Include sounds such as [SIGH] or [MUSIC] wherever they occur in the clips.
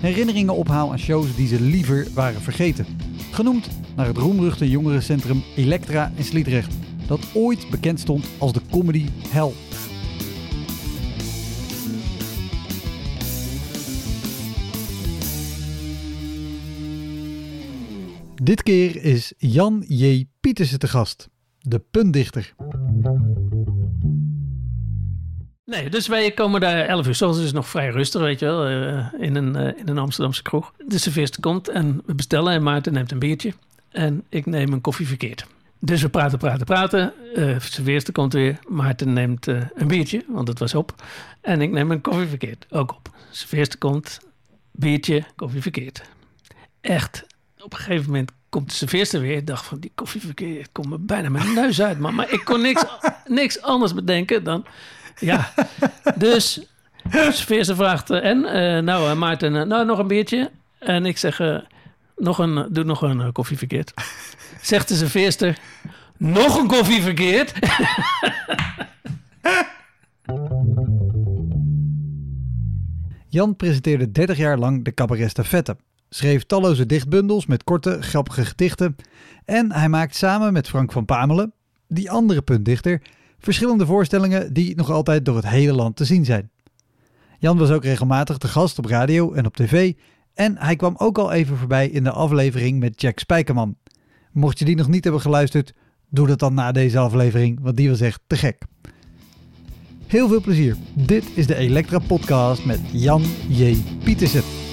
herinneringen ophaal aan shows die ze liever waren vergeten. Genoemd naar het roemruchte jongerencentrum Elektra in Sliedrecht, dat ooit bekend stond als de comedy hell. Dit keer is Jan J. Pietersen te gast, de puntdichter. Nee, dus wij komen daar 11 uur. Zoals is nog vrij rustig, weet je wel, eh, in, een, eh, in een Amsterdamse kroeg. De serveerster komt en we bestellen en Maarten neemt een biertje. En ik neem een koffie verkeerd. Dus we praten, praten, praten. Uh, de serveerster komt weer. Maarten neemt een biertje, want het was op. En ik neem een koffie verkeerd, ook op. Serveerster komt, biertje, koffie verkeerd. Echt, op een gegeven moment komt de serveerster weer. Ik dacht van, die koffie verkeerd komt me bijna mijn neus uit, man. Maar ik kon niks, niks anders bedenken dan ja, dus Veerse vraagt, eh, en? Uh, nou, uh, Maarten, nou, nog een biertje. En ik zeg, nog een, doe nog een koffie verkeerd. Zegt de serveerster, nog een koffie verkeerd? [LAUGHS] Jan presenteerde 30 jaar lang de cabaret Stafette. Schreef talloze dichtbundels met korte, grappige gedichten. En hij maakt samen met Frank van Pamelen, die andere puntdichter, verschillende voorstellingen die nog altijd door het hele land te zien zijn. Jan was ook regelmatig te gast op radio en op tv en hij kwam ook al even voorbij in de aflevering met Jack Spijkerman. Mocht je die nog niet hebben geluisterd, doe dat dan na deze aflevering, want die was echt te gek. Heel veel plezier. Dit is de Elektra Podcast met Jan J. Pietersen.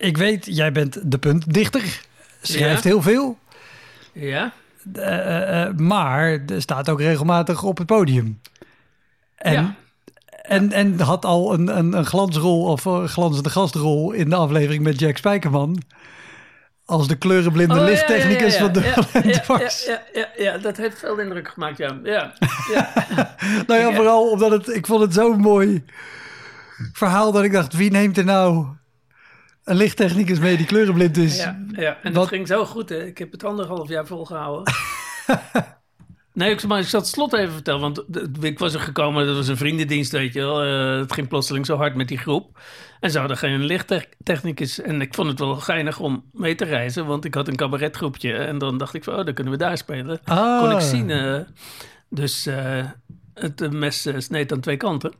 Ik weet, jij bent de puntdichter. Schrijft heel veel. Ja. Uh, uh, maar er staat ook regelmatig op het podium. En, ja. en, en had al een, een, een glansrol of een glanzende gastrol in de aflevering met Jack Spijkerman. Als de kleurenblinde oh, lichttechnicus ja, ja, van de ja, [LAUGHS] ja, ja, ja, dat heeft veel indruk gemaakt, ja. ja, [LAUGHS] nou ja, vooral omdat het, ik vond het zo'n mooi verhaal dat ik dacht, wie neemt er nou een lichttechnicus mee die kleurenblind is. Ja, ja. en dat ging zo goed. Hè? Ik heb het anderhalf jaar volgehouden. [LAUGHS] nee, ik, maar ik zat het slot even vertellen. Want ik was er gekomen, dat was een vriendendienst, weet je wel. Uh, het ging plotseling zo hard met die groep. En ze hadden geen lichttechnicus. En ik vond het wel geinig om mee te reizen. Want ik had een cabaretgroepje. En dan dacht ik van, oh, dan kunnen we daar spelen. Ah. Kon ik zien. Uh, dus uh, het mes sneed aan twee kanten.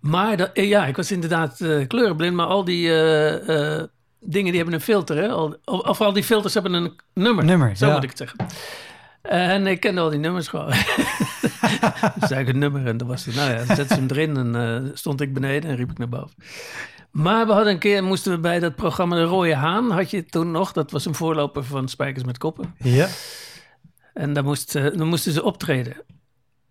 Maar dat, eh, ja, ik was inderdaad uh, kleurenblind, maar al die uh, dingen die hebben een filter. Hè? Al, of al die filters hebben een nummer. Nummer, Zo ja. moet ik het zeggen. En ik kende al die nummers gewoon. [LAUGHS] dus ik een nummer en dan was het, nou ja, dan zetten ze hem erin en stond ik beneden en riep ik naar boven. Maar we hadden een keer, moesten we bij dat programma De Rode Haan, had je toen nog. Dat was een voorloper van Spijkers met Koppen. Ja. En daar, moest, dan moesten ze optreden.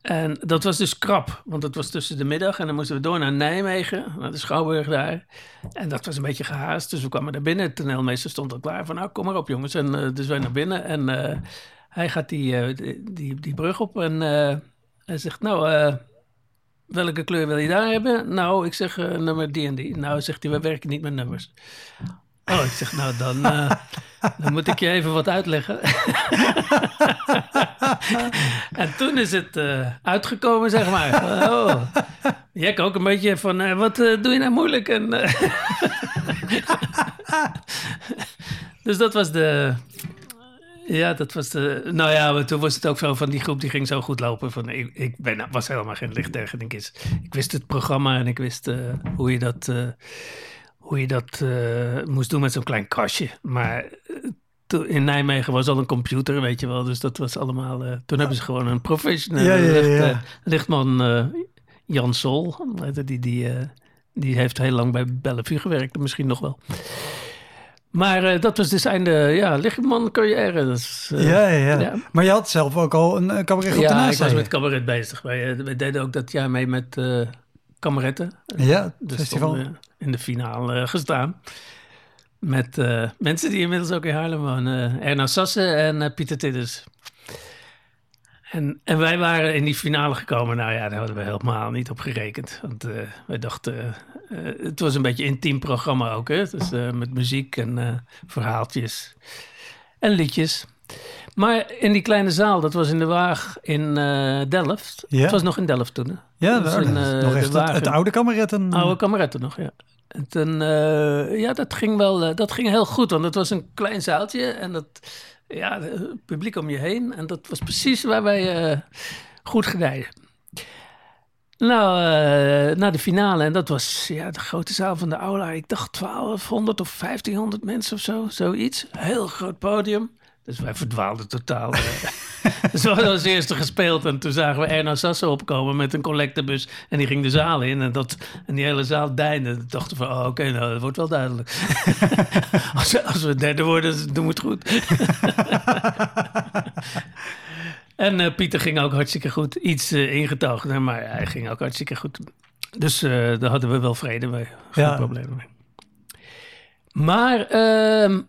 En dat was dus krap, want het was tussen de middag en dan moesten we door naar Nijmegen, naar de Schouwburg daar. En dat was een beetje gehaast, dus we kwamen naar binnen. Het toneelmeester stond al klaar van, nou kom maar op jongens. En uh, dus wij naar binnen en uh, hij gaat die, uh, die, die, die, brug op en hij zegt, nou, welke kleur wil je daar hebben? Nou, ik zeg nummer die en die. Nou, zegt hij, we werken niet met nummers. Oh, ik zeg, nou dan, uh, [LAUGHS] dan moet ik je even wat uitleggen. [LAUGHS] en toen is het uh, uitgekomen, zeg maar. Oh, ook een beetje van, uh, wat doe je nou moeilijk? En, [LAUGHS] dus dat was de, Ja, dat was de. Nou ja, maar toen was het ook zo van die groep die ging zo goed lopen. Van, ik, ik ben, was helemaal geen licht denk ik. Ik wist het programma en ik wist eh, hoe je dat, eh, hoe je dat eh, moest doen met zo'n klein kastje. Maar toen- in Nijmegen was al een computer, weet je wel. Dus dat was allemaal. eh, toen hebben ze gewoon een professionele Ja, ja, ja, licht, ja. eh, lichtman, eh, Jan Sol. Die, die, eh, die heeft heel lang bij Bellevue gewerkt, misschien nog wel. Maar eh, dat was dus einde, ja, lichtman carrière. Eh, ja, ja, ja, ja. Maar je had zelf ook al een uh, cabaret op ja, daarnaast, ik was met cabaret bezig. Wij, eh, wij deden ook dat jaar mee met eh kameretten. Ja, het Dus festival. stonden we in de finale eh, gestaan. Met eh, mensen die inmiddels ook in Haarlem wonen. Erna Sassen en eh, Pieter Tidders. En, en wij waren in die finale gekomen. Nou ja, daar hadden we helemaal niet op gerekend. Want eh, wij dachten, eh, eh, het was een beetje een intiem programma ook. Hè? Dus eh, met muziek en eh, verhaaltjes en liedjes. Maar in die kleine zaal, dat was in de Waag in eh, Delft. Ja. Het was nog in Delft toen. Hè? Ja, Dat was in, eh, nog de echt het, oude kameretten. Oude kameretten nog, ja. En toen, eh, ja, dat ging wel, dat ging heel goed, want het was een klein zaaltje en dat, ja, het publiek om je heen. En dat was precies waar wij goed gedijden. Nou, naar de finale, en dat was ja, de grote zaal van de aula. Ik dacht 1200 of 1500 mensen of zo, zoiets. Heel groot podium. Dus wij verdwaalden totaal. [LAUGHS] we hadden als eerste gespeeld en toen zagen we Erna Sassen opkomen met een collectebus. En die ging de zaal in en, dat, en die hele zaal deinde. Toen dachten we van, oh, oké, nou, dat wordt wel duidelijk. [LAUGHS] als, we, als we derde worden, doen we het goed. [LAUGHS] en eh, Pieter ging ook hartstikke goed. Iets eh, ingetogen, maar hij ging ook hartstikke goed. Dus eh, daar hadden we wel vrede mee. Geen Ja. problemen mee. Maar ehm,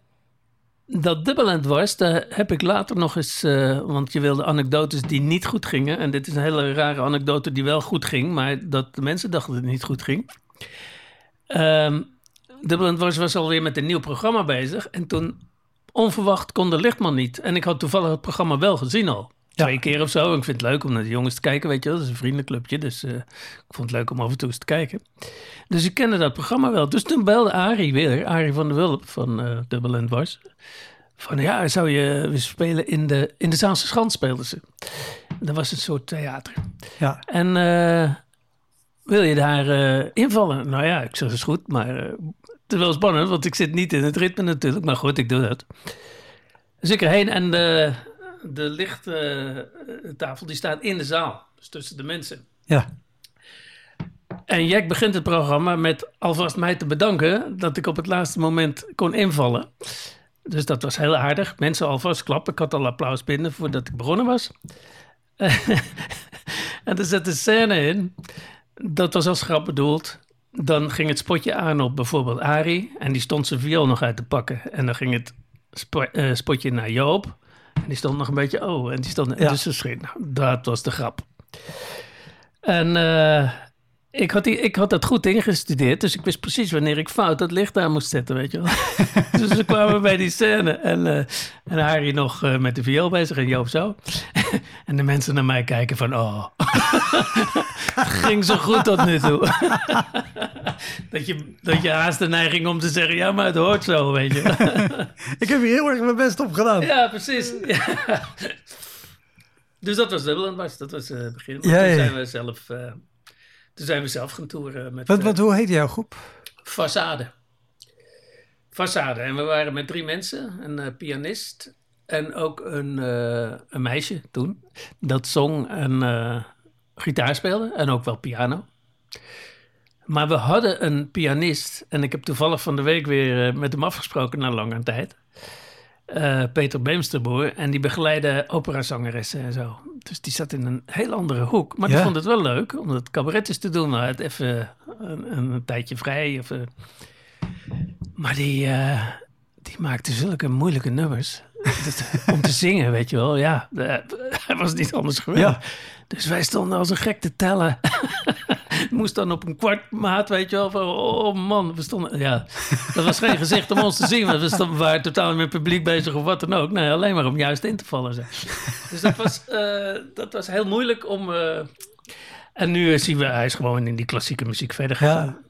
dat dubbelend was, daar heb ik later nog eens... eh, want je wilde anekdotes die niet goed gingen. En dit is een hele rare anekdote die wel goed ging... maar dat de mensen dachten dat het niet goed ging. Ehm dubbelend was, was alweer met een nieuw programma bezig. En toen, onverwacht, kon de lichtman niet. En ik had toevallig het programma wel gezien al. Twee keer of zo. En ik vind het leuk om naar de jongens te kijken, weet je wel. Dat is een vriendenclubje, dus eh, ik vond het leuk om af en toe eens te kijken. Dus ik kende dat programma wel. Dus toen belde Arie weer, Arie van der Wulp van eh Dubbelend was. Van ja, zou je willen spelen in de, in de Zaanse Schans speelden ze. Dat was een soort theater. Ja. En eh, wil je daar invallen? Nou ja, ik zeg, is goed, maar het is wel spannend, want ik zit niet in het ritme natuurlijk. Maar goed, ik doe dat. Dus ik erheen en de, de lichttafel die staat in de zaal, dus tussen de mensen. Ja. En Jack begint het programma met alvast mij te bedanken dat ik op het laatste moment kon invallen. Dus dat was heel aardig. Mensen alvast klappen. Ik had al applaus binnen voordat ik begonnen was. [LAUGHS] en er zat een scène in. Dat was als grap bedoeld. Dan ging het spotje aan op bijvoorbeeld Arie. En die stond zijn viool nog uit te pakken. En dan ging het eh, spotje naar Joop. En die stond nog een beetje... Oh, en die stond... Ja. Dus ze schreef, nou, dat was de grap. En eh, ik, had die, ik had dat goed ingestudeerd. Dus ik wist precies wanneer ik fout dat licht aan moest zetten, weet je wel. [LAUGHS] dus we kwamen bij die scène. En, eh en Harry nog eh, met de viool bezig en Joop zo. [LAUGHS] en de mensen naar mij kijken van... Oh, [LAUGHS] ging zo goed tot nu toe. dat, je, dat je haast de neiging om te zeggen... Ja, maar het hoort zo, weet je. Ik heb hier heel erg mijn best op gedaan. Ja, precies. Dus dat was Dublin was. Dat was eh, het begin. Maar Ja, toen ja. zijn we zelf... eh, toen zijn we zelf gaan toeren met Wat, eh, wat, hoe heet jouw groep? Façade. Façade. En we waren met drie mensen. Een eh, pianist en ook een, eh, een meisje toen. Dat zong en eh, gitaar speelde en ook wel piano. Maar we hadden een pianist. En ik heb toevallig van de week weer eh, met hem afgesproken na lange tijd. Eh, Peter Beemsterboer. En die begeleidde operazangeressen en zo. Dus die zat in een heel andere hoek. Maar die Ja. vond het wel leuk om het cabaretjes te doen. Maar het even een, een tijdje vrij. Of, eh. Maar die, eh, die maakte zulke moeilijke nummers. [LAUGHS] Dat- om te zingen, weet je wel. Ja, [LAUGHS] eh, hij was niet anders gewend. Ja. Dus wij stonden als een gek te tellen. [LAUGHS] [LAUGHS] Moest dan op een kwart maat, weet je wel. Van, oh man, we stonden... Ja, dat was geen gezicht om ons te zien. Want we, stonden, we waren totaal met publiek bezig of wat dan ook. Nee, alleen maar om juist in te vallen. Zeg. Dus dat was, eh, dat was heel moeilijk om... eh, en nu zien we, hij is gewoon in die klassieke muziek verder gegaan. Ja.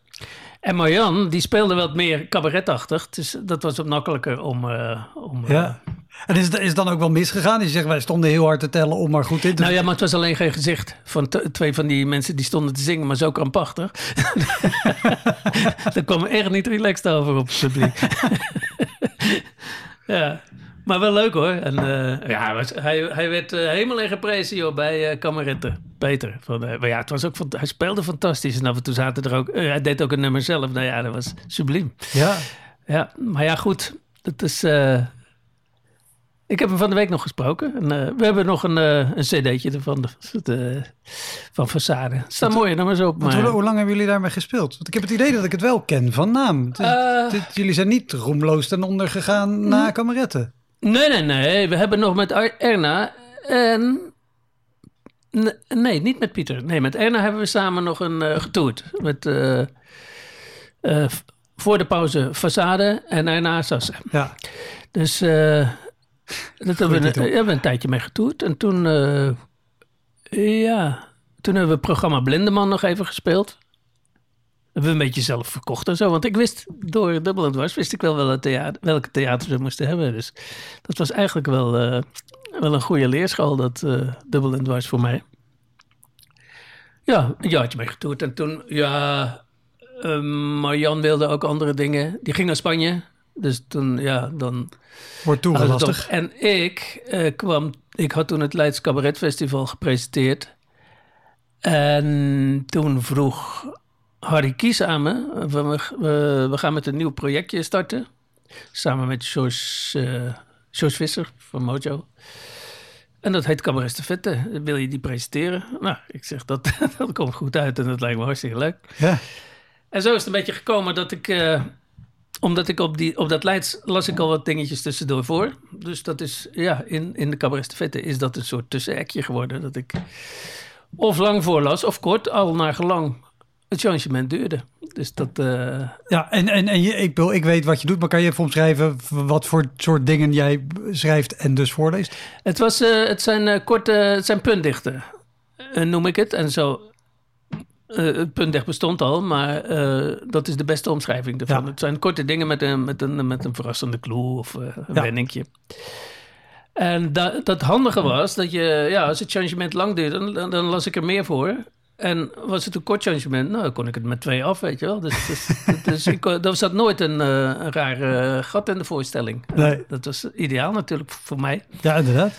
En Marjan, die speelde wat meer cabaretachtig. Dus dat was wat makkelijker om, eh, om eh, Ja. En is het, is dan ook wel misgegaan? Je zegt, wij stonden heel hard te tellen om maar goed in te... Nou ja, maar het was alleen geen gezicht van twee van die mensen die stonden te zingen, maar zo krampachtig. [LAUGHS] Daar kwam echt niet relaxed over op het publiek. [LAUGHS] ja, maar wel leuk hoor. En eh, ja, hij was- hij, hij werd eh, helemaal in geprezen joh, bij eh Kameretten. Peter. Van, eh, maar ja, het was ook, fant- hij speelde fantastisch. En af en toe zaten er ook, eh, hij deed ook een nummer zelf. Nou ja, dat was subliem. Ja, Ja, maar ja, goed. Het is. eh, ik heb hem van de week nog gesproken. En, eh, we hebben nog een, eh, een cd'tje ervan. De, van Façade. Er staan mooie nummers op. Maar, hoe, hoe lang hebben jullie daarmee gespeeld? Want ik heb het idee dat ik het wel ken van naam. Het is- dit- jullie zijn niet roemloos ten onder gegaan na kameretten. Nee, nee, nee. We hebben nog met Erna en... Ne- Nee, niet met Pieter. Nee, met Erna hebben we samen nog een eh getoerd. Met, eh, eh, voor de pauze Façade en Erna Sassen. Ja, Dus dat hebben we, een- hebben we een tijdje mee getoerd. En toen, ja, toen hebben we het programma Blindeman nog even gespeeld. Hebben we een beetje zelf verkocht en zo. Want ik wist, door Dubbel en Dwars, wist ik wel welke theater, welke theater we moesten hebben. Dus dat was eigenlijk wel, eh, wel een goede leerschool, dat eh, Dubbel en Dwars voor mij. Ja, een jaartje mee getoerd. En toen, ja, eh, Marjan wilde ook andere dingen. Die ging naar Spanje. Dus toen, ja, dan wordt toegelastig. op. En ik kwam, ik had toen het Leids Cabaret Festival gepresenteerd. En toen vroeg Harry Kies aan me, van, we, we, we gaan met een nieuw projectje starten. Samen met eh Jos Visser van Mojo. En dat heet Cabaret Vette. Wil je die presenteren? Nou, ik zeg, dat, [LAUGHS] dat komt goed uit en dat lijkt me hartstikke leuk. Ja. En zo is het een beetje gekomen dat ik, eh, omdat ik op, die, op dat Leids las ik al wat dingetjes tussendoor voor. Dus dat is, ja, in, in de Cabaret Vette is dat een soort tussenekje geworden. Dat ik of lang voorlas of kort, al naar gelang het changement duurde. Dus dat, eh, Ja, en, en, en je, ik, wil, ik weet wat je doet, maar kan je even omschrijven wat voor soort dingen jij schrijft en dus voorleest? het, was, eh, het zijn eh, korte, het zijn puntdichten, eh, noem ik het. En zo, eh, het puntdicht bestond al, maar eh, dat is de beste omschrijving ervan. Ja. Het zijn korte dingen met een, met een, met een verrassende clue of eh, een Ja. wenningje. En da, dat handige was dat je, ja, als het changement lang duurde, dan, dan las ik er meer voor. En was het een kort changement, nou, dan kon ik het met twee af, weet je wel. Dus, dus, [LAUGHS] dus ik, kon- er zat nooit een, eh, een raar eh, gat in de voorstelling. Nee. Dat was ideaal natuurlijk voor mij. Ja, inderdaad.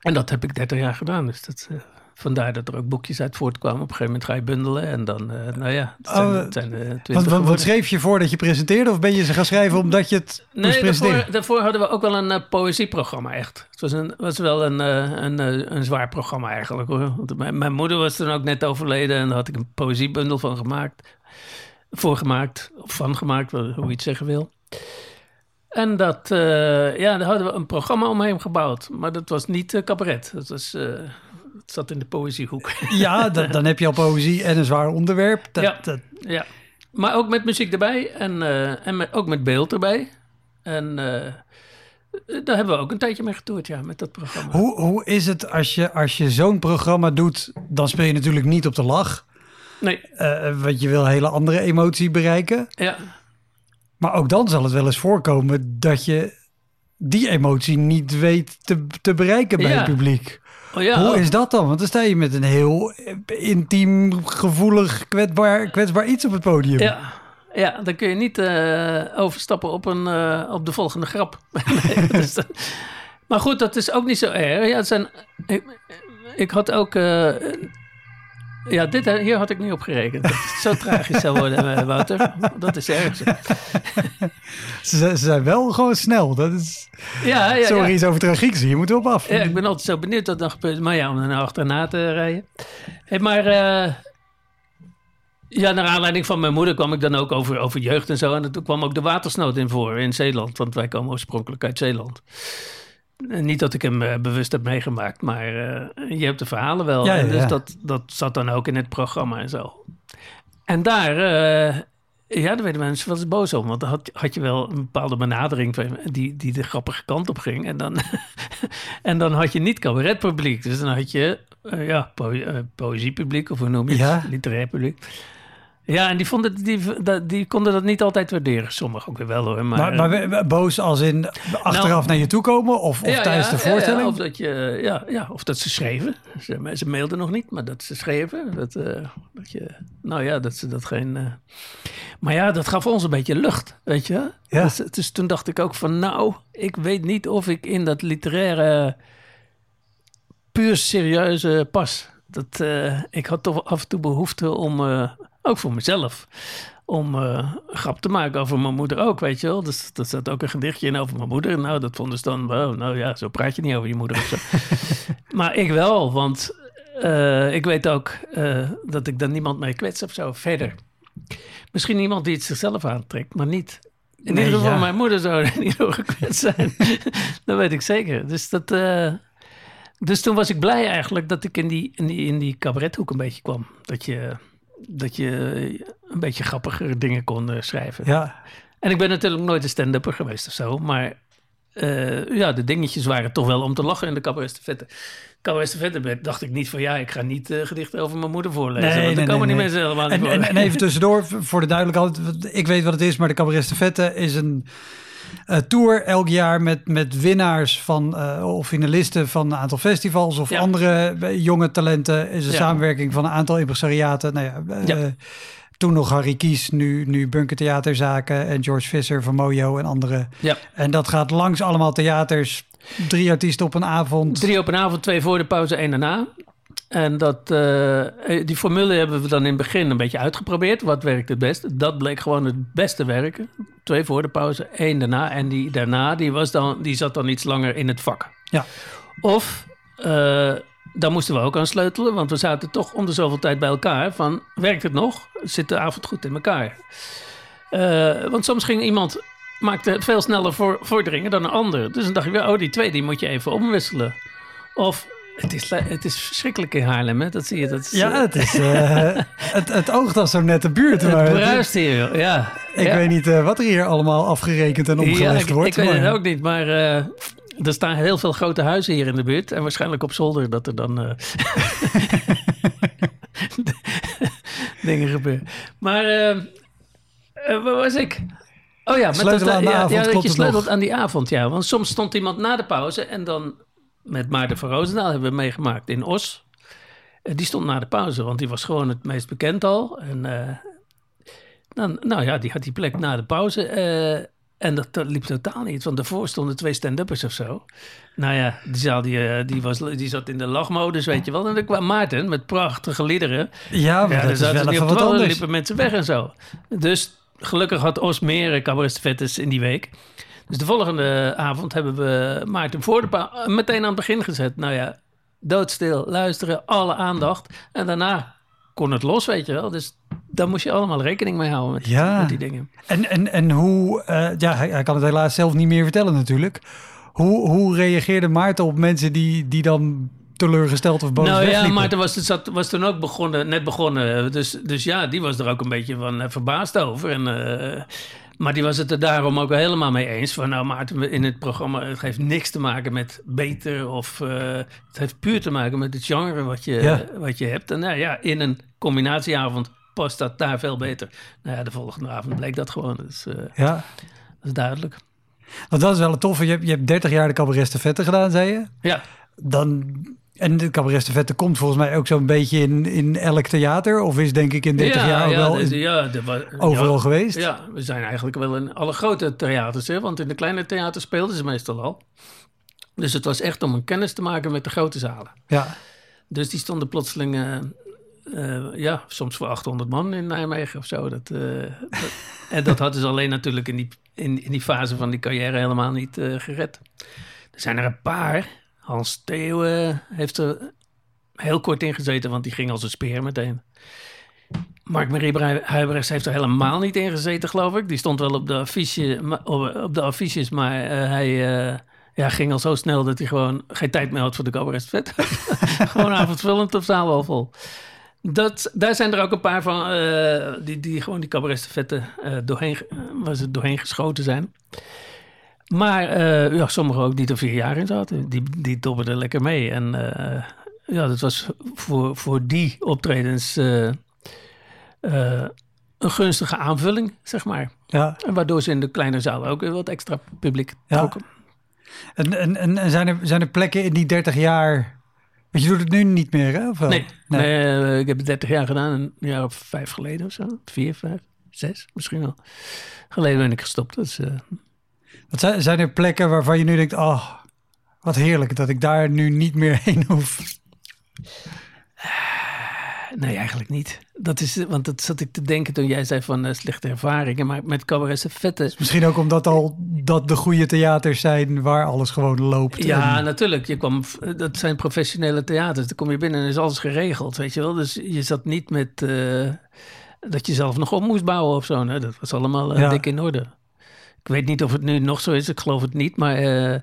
En dat heb ik 30 jaar gedaan. Dus dat, eh, vandaar dat er ook boekjes uit voortkwamen. Op een gegeven moment ga je bundelen. En dan, eh, nou ja, het zijn, Oh, het zijn eh, 20 Want, wat, wat schreef je voordat je presenteerde? Of ben je ze gaan schrijven omdat je het moest Nee, daarvoor, daarvoor hadden we ook wel een eh, poëzieprogramma echt. Het was, een, was wel een, een, een zwaar programma eigenlijk hoor. Want mijn, mijn moeder was toen ook net overleden en daar had ik een poëziebundel van gemaakt. Voor gemaakt, of van gemaakt, hoe je het zeggen wil. En dat, ja, daar hadden we een programma omheen gebouwd. Maar dat was niet cabaret. Dat was, het zat in de poëziehoek. [LAUGHS] Ja, dan, dan heb je al poëzie en een zwaar onderwerp. Dat, Ja. dat- Ja, maar ook met muziek erbij en, eh, en met, ook met beeld erbij. En eh, daar hebben we ook een tijdje mee getoerd, ja, met dat programma. hoe, hoe is het als je, als je zo'n programma doet? Dan speel je natuurlijk niet op de lach. Nee, eh, want je wil een hele andere emotie bereiken. ja, Maar ook dan zal het wel eens voorkomen dat je die emotie niet weet te, te bereiken bij Ja. het publiek. Oh, ja Hoe oh. is dat dan? Want dan sta je met een heel intiem, gevoelig, kwetsbaar, kwetsbaar iets op het podium. ja, ja, dan kun je niet eh, overstappen op, een, eh, op de volgende grap. [LAUGHS] Nee, maar goed, dat is ook niet zo erg. Ja, het zijn, ik, ik had ook... eh, ja, dit, eh, hier had ik niet op gerekend. Dat het zo tragisch zou worden, eh, Wouter. Dat is erg. Ze, ze zijn wel gewoon snel. Dat is, Ja, ja, sorry ja. iets over tragiek. Je moet erop af. Ja, ik ben altijd zo benieuwd wat dan gebeurt. Maar ja, om er nou achterna te rijden. Hey, maar eh, ja, naar aanleiding van mijn moeder kwam ik dan ook over, over jeugd en zo. En toen kwam ook de watersnood in voor in Zeeland. Want wij komen oorspronkelijk uit Zeeland. En niet dat ik hem eh, bewust heb meegemaakt, maar eh, je hebt de verhalen wel. Ja, ja, en dus ja. dat, dat zat dan ook in het programma en zo. En daar, eh, ja, daar werden mensen wel eens boos om. Want dan had, had je wel een bepaalde benadering van, die, die de grappige kant op ging. En dan, [LAUGHS] en dan had je niet cabaretpubliek. Dus dan had je eh, ja, po- eh, poëziepubliek, of hoe noem je het? Literair publiek. Ja, en die, vonden, die, die, die konden dat niet altijd waarderen. Sommigen ook weer wel hoor. Maar, Maar, maar, we- boos als in achteraf Nou- naar je toe komen of, of Ja, tijdens ja, de ja, ja, voorstelling? of, dat je, ja, ja, of dat ze schreven. Ze, ze mailden nog niet, maar dat ze schreven. Dat, eh, dat je, nou ja, dat ze dat geen... eh, Maar ja, dat gaf ons een beetje lucht, weet je. Ja. Dus, dus toen dacht ik ook van, nou, ik weet niet of ik in dat literaire puur serieuze pas. Dat, eh, ik had toch af en toe behoefte om, eh, ook voor mezelf, om een grap te maken over mijn moeder ook, weet je wel. Dus dat zat ook een gedichtje in over mijn moeder. Nou, dat vonden ze dan, wow, nou ja, zo praat je niet over je moeder of zo. [LAUGHS] maar ik wel, want eh, ik weet ook eh, dat ik dan niemand mee kwets of zo. Verder. Misschien iemand die het zichzelf aantrekt, maar niet. In Nee, ieder geval ja. mijn moeder zou er [LAUGHS] niet door gekwetst zijn. [LAUGHS] dat weet ik zeker. Dus dat... dus toen was ik blij eigenlijk dat ik in die, in die, in die cabarethoek een beetje kwam. Dat je, dat je een beetje grappigere dingen kon eh, schrijven. Ja, En ik ben natuurlijk nooit een stand-upper geweest of zo. Maar eh, ja, de dingetjes waren toch wel om te lachen in de cabaret Cabaret dacht ik niet van ja, ik ga niet eh, gedichten over mijn moeder voorlezen. Nee, want dan komen nee, die mensen helemaal niet En, voor. en, en even tussendoor, voor de duidelijkheid, ik weet wat het is, maar de Cabaret Stafette is een tour elk jaar met, met winnaars van, eh, of finalisten van een aantal festivals of Ja. andere eh, jonge talenten. is een Ja. samenwerking van een aantal impresariaten. Nou ja, eh, Ja. Toen nog Harry Kies, nu, nu Bunker Theaterzaken en George Visser van Mojo en anderen. Ja. En dat gaat langs allemaal theaters, drie artiesten op een avond. Drie op een avond, twee voor de pauze, één daarna. En dat, eh, die formule hebben we dan in het begin een beetje uitgeprobeerd. Wat werkt het best? Dat bleek gewoon het beste werken. Twee voor de pauze, één daarna. En die daarna, die, was dan, die zat dan iets langer in het vak. Ja. Of, eh daar moesten we ook aan sleutelen. Want we zaten toch om de zoveel tijd bij elkaar. Van, werkt het nog? Zit de avond goed in elkaar? Eh, want soms ging iemand... Maakte het veel sneller voor, vorderingen dan een ander. Dus dan dacht ik, oh, die twee die moet je even omwisselen. Of het is, het is verschrikkelijk in Haarlem, hè? Dat zie je. Dat is, Ja, eh, het, is, eh, [LAUGHS] het, het oogt als zo'n nette buurt. het maar het- bruist hier, ja. Ik ja. weet niet eh, wat er hier allemaal afgerekend en omgelegd ja, ik, wordt. ik weet maar- het ook niet, maar er staan heel veel grote huizen hier in de buurt. En waarschijnlijk op zolder dat er dan [LAUGHS] dingen gebeuren. Maar waar was ik? Oh ja, met Sleutelen dat, aan de ja, avond, ja, dat je sleutelt nog? aan die avond, ja. Want soms stond iemand na de pauze en dan met Maarten van Roosendaal hebben we meegemaakt in Os. Die stond na de pauze, want die was gewoon het meest bekend al. En eh, dan, nou ja, die had die plek na de pauze. eh, en dat, dat liep totaal niet, want daarvoor stonden twee stand-uppers of zo. Nou ja, die, zaal, die, eh, die, was, die zat in de lachmodus, weet je wel. En dan kwam Maarten met prachtige liederen. Ja, maar Ja, dat daar is zaten wel even op wat anders. liepen mensen weg en zo. Dus gelukkig had Os meer cabaretvettes in die week. Dus de volgende avond hebben we Maarten voor de pa- meteen aan het begin gezet. Nou ja, doodstil, luisteren, alle aandacht. En daarna kon het los, weet je wel. Dus daar moest je allemaal rekening mee houden met, Ja. met die dingen. En, en, en hoe, eh, ja, hij, hij kan het helaas zelf niet meer vertellen natuurlijk. Hoe, hoe reageerde Maarten op mensen die, die dan teleurgesteld of boos nou ja, wegliepen? Maarten was, zat, was toen ook begonnen, net begonnen. Dus, dus ja, die was er ook een beetje van eh, verbaasd over. En, eh, maar die was het er daarom ook wel helemaal mee eens. Van nou Maarten, in het programma, het heeft niks te maken met beter. Of eh, het heeft puur te maken met het genre wat je, Ja. wat je hebt. En nou ja, in een combinatieavond past dat daar veel beter. Nou ja, de volgende avond bleek dat gewoon. Dus, Ja, dat is duidelijk. want dat is wel het toffe. Je hebt, je hebt 30 jaar de cabaret vette gedaan, zei je. Ja, Dan, en de cabaret vette komt volgens mij ook zo'n beetje in, in elk theater. Of is denk ik in 30 jaar ja, wel in- ja, er overal geweest. Ja, we zijn eigenlijk wel in alle grote theaters, hè? want in de kleine theaters speelden ze meestal al. Dus het was echt om een kennis te maken met de grote zalen. Ja. Dus die stonden plotseling, eh, eh, ja, soms voor 800 man in Nijmegen of zo. Dat, eh, dat- [LAUGHS] en dat hadden ze alleen natuurlijk in die, in, in die fase van die carrière helemaal niet gered. Er zijn er een paar. Hans Theeuwen heeft er heel kort in gezeten, want die ging als een speer meteen. Mark-Marie Huibrechts heeft er helemaal niet in gezeten, geloof ik. Die stond wel op de, affiche, op, de affiches, maar eh, hij eh, ja, ging al zo snel dat hij gewoon geen tijd meer had voor de cabaret vet. [LAUGHS] gewoon avondvullend op zaal wel vol. Dat, daar zijn er ook een paar van eh, die, die gewoon die cabaret vetten doorheen, waar ze doorheen geschoten zijn. Maar eh, ja, sommigen ook die er vier jaar in zaten. Die, die dobberden lekker mee. En eh, ja, dat was voor, voor die optredens... eh, een gunstige aanvulling, zeg maar. Ja. En waardoor ze in de kleine zaal ook weer wat extra publiek Ja. trokken. En, en, en, en zijn, er, zijn er plekken in die 30 jaar... Want je doet het nu niet meer, hè? Of wel? Nee, nee. ik heb het 30 jaar gedaan, een jaar of vijf geleden of zo. Vier, vijf, zes misschien wel. Geleden ben ik gestopt. Dus, eh, Wat zijn, zijn er plekken waarvan je nu denkt... Oh, wat heerlijk dat ik daar nu niet meer [LAUGHS] heen hoef. nee, eigenlijk niet. Dat is, want dat zat ik te denken toen jij zei van eh, slechte ervaringen. Maar met cabaret vette. Misschien ook omdat al dat de goede theaters zijn waar alles gewoon loopt. Ja, En- natuurlijk. Je kwam, dat zijn professionele theaters. Dan kom je binnen en is alles geregeld, weet je wel. Dus je zat niet met eh, dat je zelf nog op moest bouwen of zo. Nee, dat was allemaal eh, Ja. dik in orde. Ik weet niet of het nu nog zo is. Ik geloof het niet. Maar eh,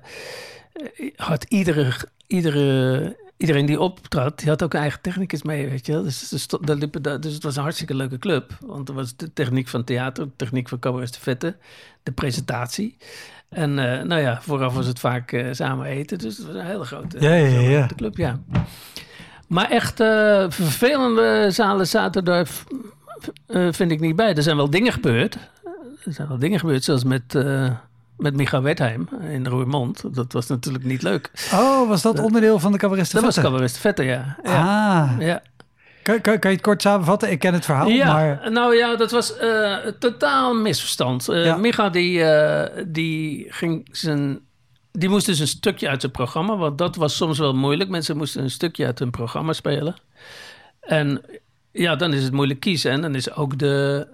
had iedere, iedere, iedereen die optrad, die had ook een eigen technicus mee, weet je. Dus, dus, daar dus het was een hartstikke leuke club. Want er was de techniek van theater, de techniek van cabaret de vette, de presentatie. En eh, nou ja, vooraf was het vaak eh, samen eten. Dus het was een hele grote, Ja, ja, ja. grote club, ja. Maar echt vervelende zalen zaten daar, vind ik niet bij. Er zijn wel dingen gebeurd. Er zijn wel dingen gebeurd, zoals met, eh, met Micha Wertheim in Roermond. Dat was natuurlijk niet leuk. Oh, was dat onderdeel van de cabaret Dat was? Cabaret de Vette, ja. Ja. Ah, ja. kan, kan, kan je het kort samenvatten? Ik ken het verhaal, Ja, maar... nou ja, dat was eh, een totaal misverstand. Eh Ja. Micha die, eh, die ging zijn... Die moest dus een stukje uit zijn programma, want dat was soms wel moeilijk. Mensen moesten een stukje uit hun programma spelen. En ja, dan is het moeilijk kiezen. En dan is ook de,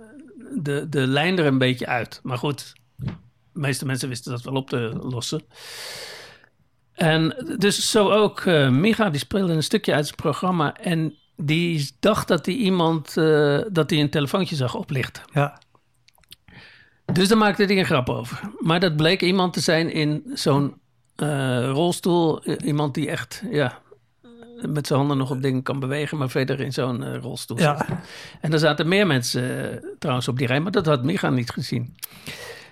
de, de lijn er een beetje uit. Maar goed, de meeste mensen wisten dat wel op te lossen. En dus zo ook eh Micha, die speelde een stukje uit zijn programma. En die dacht dat hij iemand, eh, dat hij een telefoontje zag oplichten. Ja. Dus daar maakte hij een grap over. Maar dat bleek iemand te zijn in zo'n eh, rolstoel. Iemand die echt, ja, met zijn handen nog op dingen kan bewegen, maar verder in zo'n eh, rolstoel Ja. zit. En er zaten meer mensen eh, trouwens op die rij, maar dat had Micha niet gezien.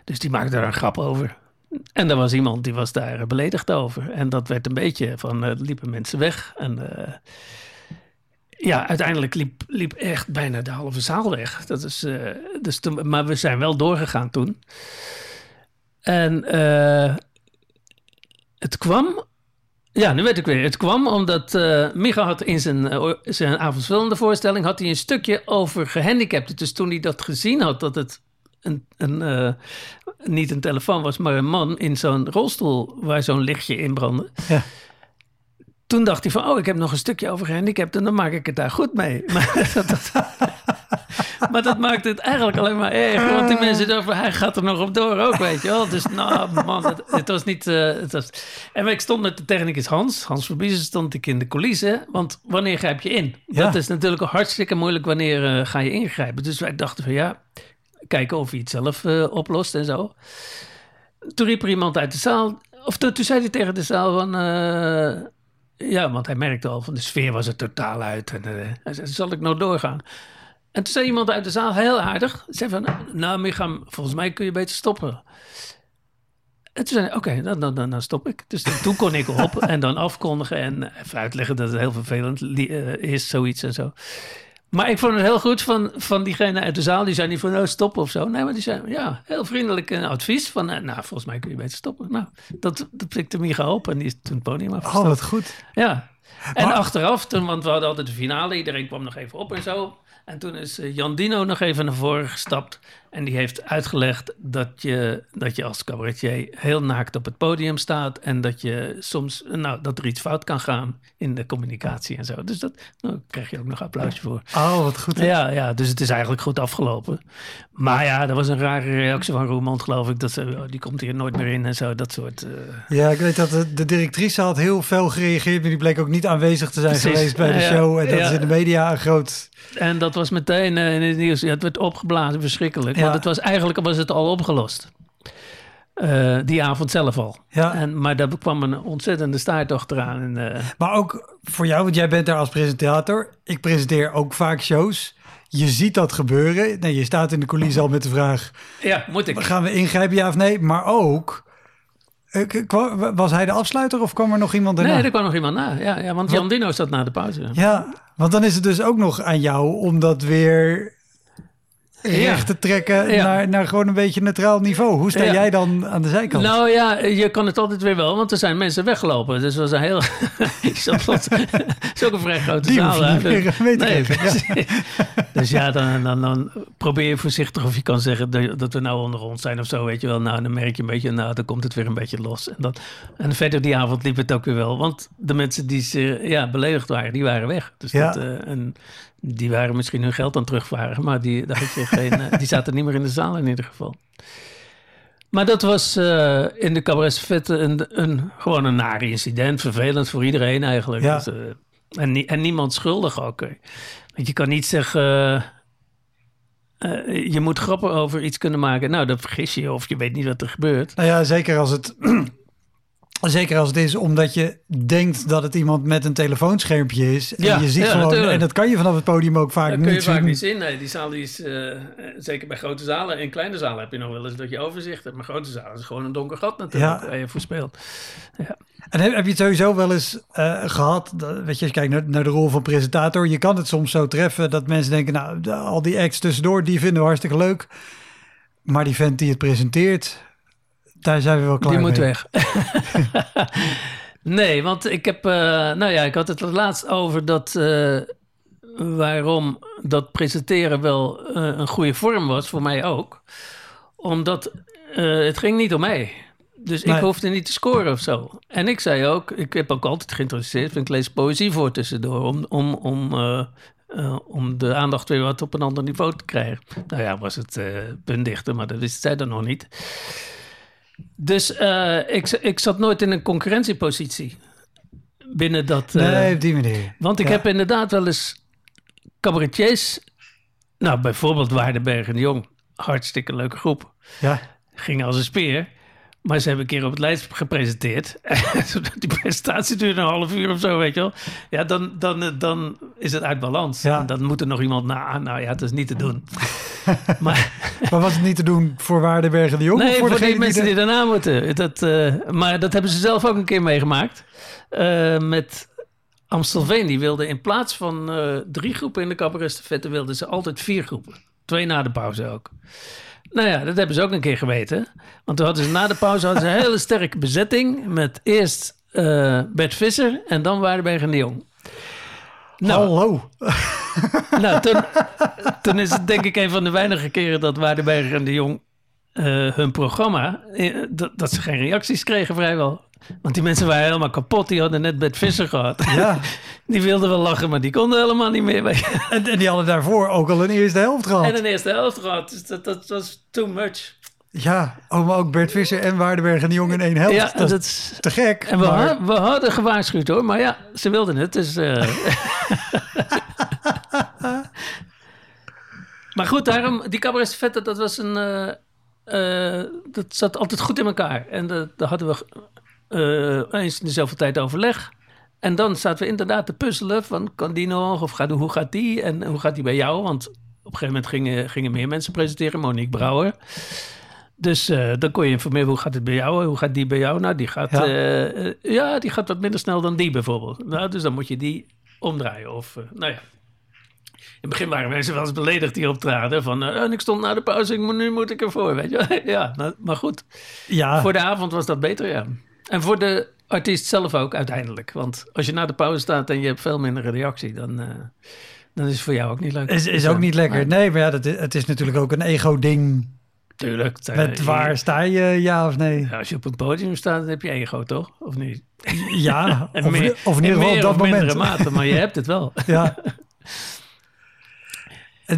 Dus die maakte daar een grap over. En er was iemand die was daar beledigd over. En dat werd een beetje van, eh, liepen mensen weg. En eh, ja, uiteindelijk liep, liep echt bijna de halve zaal weg. Dat is, eh, dus toen, maar we zijn wel doorgegaan toen. En eh, het kwam... Ja, nu weet ik weer. Het kwam omdat eh Micha had in zijn, eh, zijn avondvullende voorstelling... had hij een stukje over gehandicapten. Dus toen hij dat gezien had, dat het een, een, eh, niet een telefoon was... maar een man in zo'n rolstoel waar zo'n lichtje in brandde... Ja. Toen dacht hij van, oh, ik heb nog een stukje over gehandicapten... en dan maak ik het daar goed mee. [LAUGHS] Maar dat, dat, [LAUGHS] maar dat maakt het eigenlijk alleen maar erger. Want die mensen dachten, hij gaat er nog op door ook, weet je wel. Dus nou, man, het, het was niet... eh, het was... En ik stond met de technicus Hans. Hans Verbiezen stond ik in de coulissen. Want wanneer grijp je in? Ja. Dat is natuurlijk hartstikke moeilijk. Wanneer eh, ga je ingrijpen? Dus wij dachten van, ja, kijken of hij het zelf eh, oplost en zo. Toen riep er iemand uit de zaal... Of toen, toen zei hij tegen de zaal van... ja, want hij merkte al van de sfeer was er totaal uit. En hij zei, zal ik nou doorgaan? En toen zei iemand uit de zaal, heel aardig, zei van, nou Micham, volgens mij kun je beter stoppen. En toen zei hij, oké, dan, dan, dan, dan stop ik. Dus toen, toen kon ik op en dan afkondigen en even uitleggen dat het heel vervelend eh, is, zoiets en zo. Maar ik vond het heel goed van, van diegene uit de zaal. Die zei niet van, nou stop of zo. Nee, maar die zei, ja, heel vriendelijk een advies. Van, eh, nou, volgens mij kun je beter stoppen. Nou, dat, dat Micha op en die is toen het podium Oh, afgestapt. wat goed. Ja. En Maar- achteraf, toen, want we hadden altijd de finale, iedereen kwam nog even op en zo. En toen is eh, Jan Dino nog even naar voren gestapt. En die heeft uitgelegd dat je, dat je als cabaretier heel naakt op het podium staat. En dat je soms, nou, dat er iets fout kan gaan in de communicatie en zo. Dus dat nou, daar krijg je ook nog applausje voor. Oh, wat goed. Ja, ja, dus het is eigenlijk goed afgelopen. Maar ja, dat was een rare reactie van Roermond, geloof ik. Dat ze, oh, die komt hier nooit meer in en zo, dat soort... eh, Ja, ik weet dat de, de directrice had heel fel gereageerd, maar die bleek ook niet aanwezig te zijn Precies. geweest bij de Ja, show. En dat ja. is in de media een groot... En dat was meteen eh, in het nieuws. Ja, het werd opgeblazen, verschrikkelijk. Ja. Want het was, eigenlijk was het al opgelost. Eh, die avond zelf al. Ja. En, maar daar kwam een ontzettende staart achteraan. En, eh, Maar ook voor jou, want jij bent daar als presentator. Ik presenteer ook vaak shows. Je ziet dat gebeuren. Nee, je staat in de coulissen al met de vraag... ja, moet ik. gaan we ingrijpen, ja of nee? Maar ook... eh, Was hij de afsluiter of kwam er nog iemand daarna? Nee, er kwam nog iemand na. Ja, ja, want Jan Dino zat na de pauze. Ja, want dan is het dus ook nog aan jou om dat weer recht te trekken Ja. naar, naar gewoon een beetje neutraal niveau. Hoe sta Ja. jij dan aan de zijkant? Nou ja, je kan het altijd weer wel, want er zijn mensen weggelopen. Dus dat was een heel... [LAUGHS] Het [LAUGHS] is ook een vrij grote Die zaal. hoef je hè. niet meer mee te Nee, geven, ja. precies. [LAUGHS] Dus ja, dan, dan, dan probeer je voorzichtig of je kan zeggen dat, dat we nou onder ons zijn of zo, weet je wel. Nou, dan merk je een beetje, nou, dan komt het weer een beetje los. En, en verder die avond liep het ook weer wel. Want de mensen die ze, ja, beledigd waren, die waren weg. Dus Ja. dat, eh, en die waren misschien hun geld aan het terugvragen, maar die, daar had je [LAUGHS] geen, eh, die zaten niet meer in de zaal in ieder geval. Maar dat was eh, in de cabaret Vette een, een, gewoon een nare incident. Vervelend voor iedereen eigenlijk. Ja. Dus, eh, en, nie- en niemand schuldig ook. Want je kan niet zeggen... je moet grappen over iets kunnen maken. Nou, dan vergis je je of je weet niet wat er gebeurt. Nou ja, zeker als het. Zeker als het is omdat je denkt dat het iemand met een telefoonschermpje is. En Ja, je ziet ja, gewoon, natuurlijk. en dat kan je vanaf het podium ook vaak Dat niet kun je zien. vaak niet zien. Nee, die zaal die is... eh, zeker bij grote zalen. In kleine zalen heb je nog wel eens dat je overzicht hebt. Maar grote zalen is gewoon een donker gat natuurlijk. Ja. Waar je voor speelt. En heb, heb je het sowieso wel eens eh, gehad, dat, weet je, als je kijkt naar, naar de rol van presentator, je kan het soms zo treffen dat mensen denken, nou, al die acts tussendoor, die vinden we hartstikke leuk. Maar die vent die het presenteert, daar zijn we wel klaar Die moet weg. [LAUGHS] nee, want ik heb... eh, nou ja, ik had het laatst over dat... eh, waarom dat presenteren wel eh, een goede vorm was, voor mij ook. Omdat het ging niet om mij. Dus Nee. ik hoefde niet te scoren of zo. En ik zei ook, ik heb ook altijd geïnteresseerd, ik lees poëzie voor tussendoor, om, om, om, om de aandacht weer wat op een ander niveau te krijgen. Nou ja, was het puntdichter, maar dat wist zij dan nog niet. Dus eh, ik, ik zat nooit in een concurrentiepositie binnen dat... eh, Nee, op die manier. want ik Ja. heb inderdaad wel eens cabaretiers... Nou, bijvoorbeeld Waardenberg en de Jong. Hartstikke leuke groep. Ja, Ging als een speer. Maar ze hebben een keer op het lijst gepresenteerd. [LAUGHS] Die presentatie duurde een half uur of zo, weet je wel. Ja, dan, dan, eh, dan is het uit balans. Ja. En dan moet er nog iemand na. Nou ja, het is niet te doen. [LAUGHS] maar maar was het niet te doen voor Waardenberg en de Jong? nee, voor, die mensen de- die daarna moeten. Dat, eh, maar dat hebben ze zelf ook een keer meegemaakt. Eh, met Amstelveen. Die wilde in plaats van drie groepen in de cabaretstafette... wilden ze altijd vier groepen. Twee na de pauze ook. Nou ja, dat hebben ze ook een keer geweten. Want toen hadden ze na de pauze hadden ze een hele sterke bezetting... met eerst eh, Bert Visser en dan Waardenberg en de Jong. Nou, Hallo. nou, toen, toen is het denk ik een van de weinige keren dat Waardenberger en de Jong eh, hun programma, eh, dat, dat ze geen reacties kregen vrijwel. Want die mensen waren helemaal kapot. Die hadden net Bert Visser gehad. Ja, [LAUGHS] Die wilden wel lachen, maar die konden helemaal niet meer. [LAUGHS] en, en die hadden daarvoor ook al een eerste helft gehad. En een eerste helft gehad. Dus dat, dat was too much. Ja, oh, maar ook Bert Visser en Waardenberg en de Jong in één helft. Ja, dat is dat is... te gek. En we, maar- ha- we hadden gewaarschuwd hoor, maar ja, ze wilden het. Dus, eh. [LAUGHS] maar goed, daarom, die cabaret Vette, dat was een. Eh, dat zat altijd goed in elkaar. En daar hadden we eh, eens in de zoveel tijd overleg. En dan zaten we inderdaad te puzzelen van kan die nog of gaat, hoe gaat die en hoe gaat die bij jou? Want op een gegeven moment gingen, gingen meer mensen presenteren, Monique Brouwer. Dus eh, dan kon je informeren, hoe gaat het bij jou? Hoe gaat die bij jou? Nou, die gaat, Ja. ja. ja, die gaat wat minder snel dan die bijvoorbeeld. Nou, dus dan moet je die omdraaien. Of, nou ja. In het begin waren mensen wel eens beledigd die optraden. Van, eh, en ik stond na de pauze, nu moet ik ervoor, weet je. [LAUGHS] ja, maar goed. Ja, Voor de avond was dat beter, ja. En voor de artiest zelf ook uiteindelijk. Want als je na de pauze staat en je hebt veel minder reactie, dan, eh, dan is het voor jou ook niet leuk. is, is ook niet lekker. nee, maar ja, dat, is- het is natuurlijk ook een ego-ding. Tuurlijk. eh, Met je- waar sta je, ja of nee? Ja, als je op een podium staat, dan heb je ego, toch? Of niet? Ja, [LAUGHS] of, meer- of in ieder geval op dat moment. mate, maar je hebt het wel. Ja. [LAUGHS]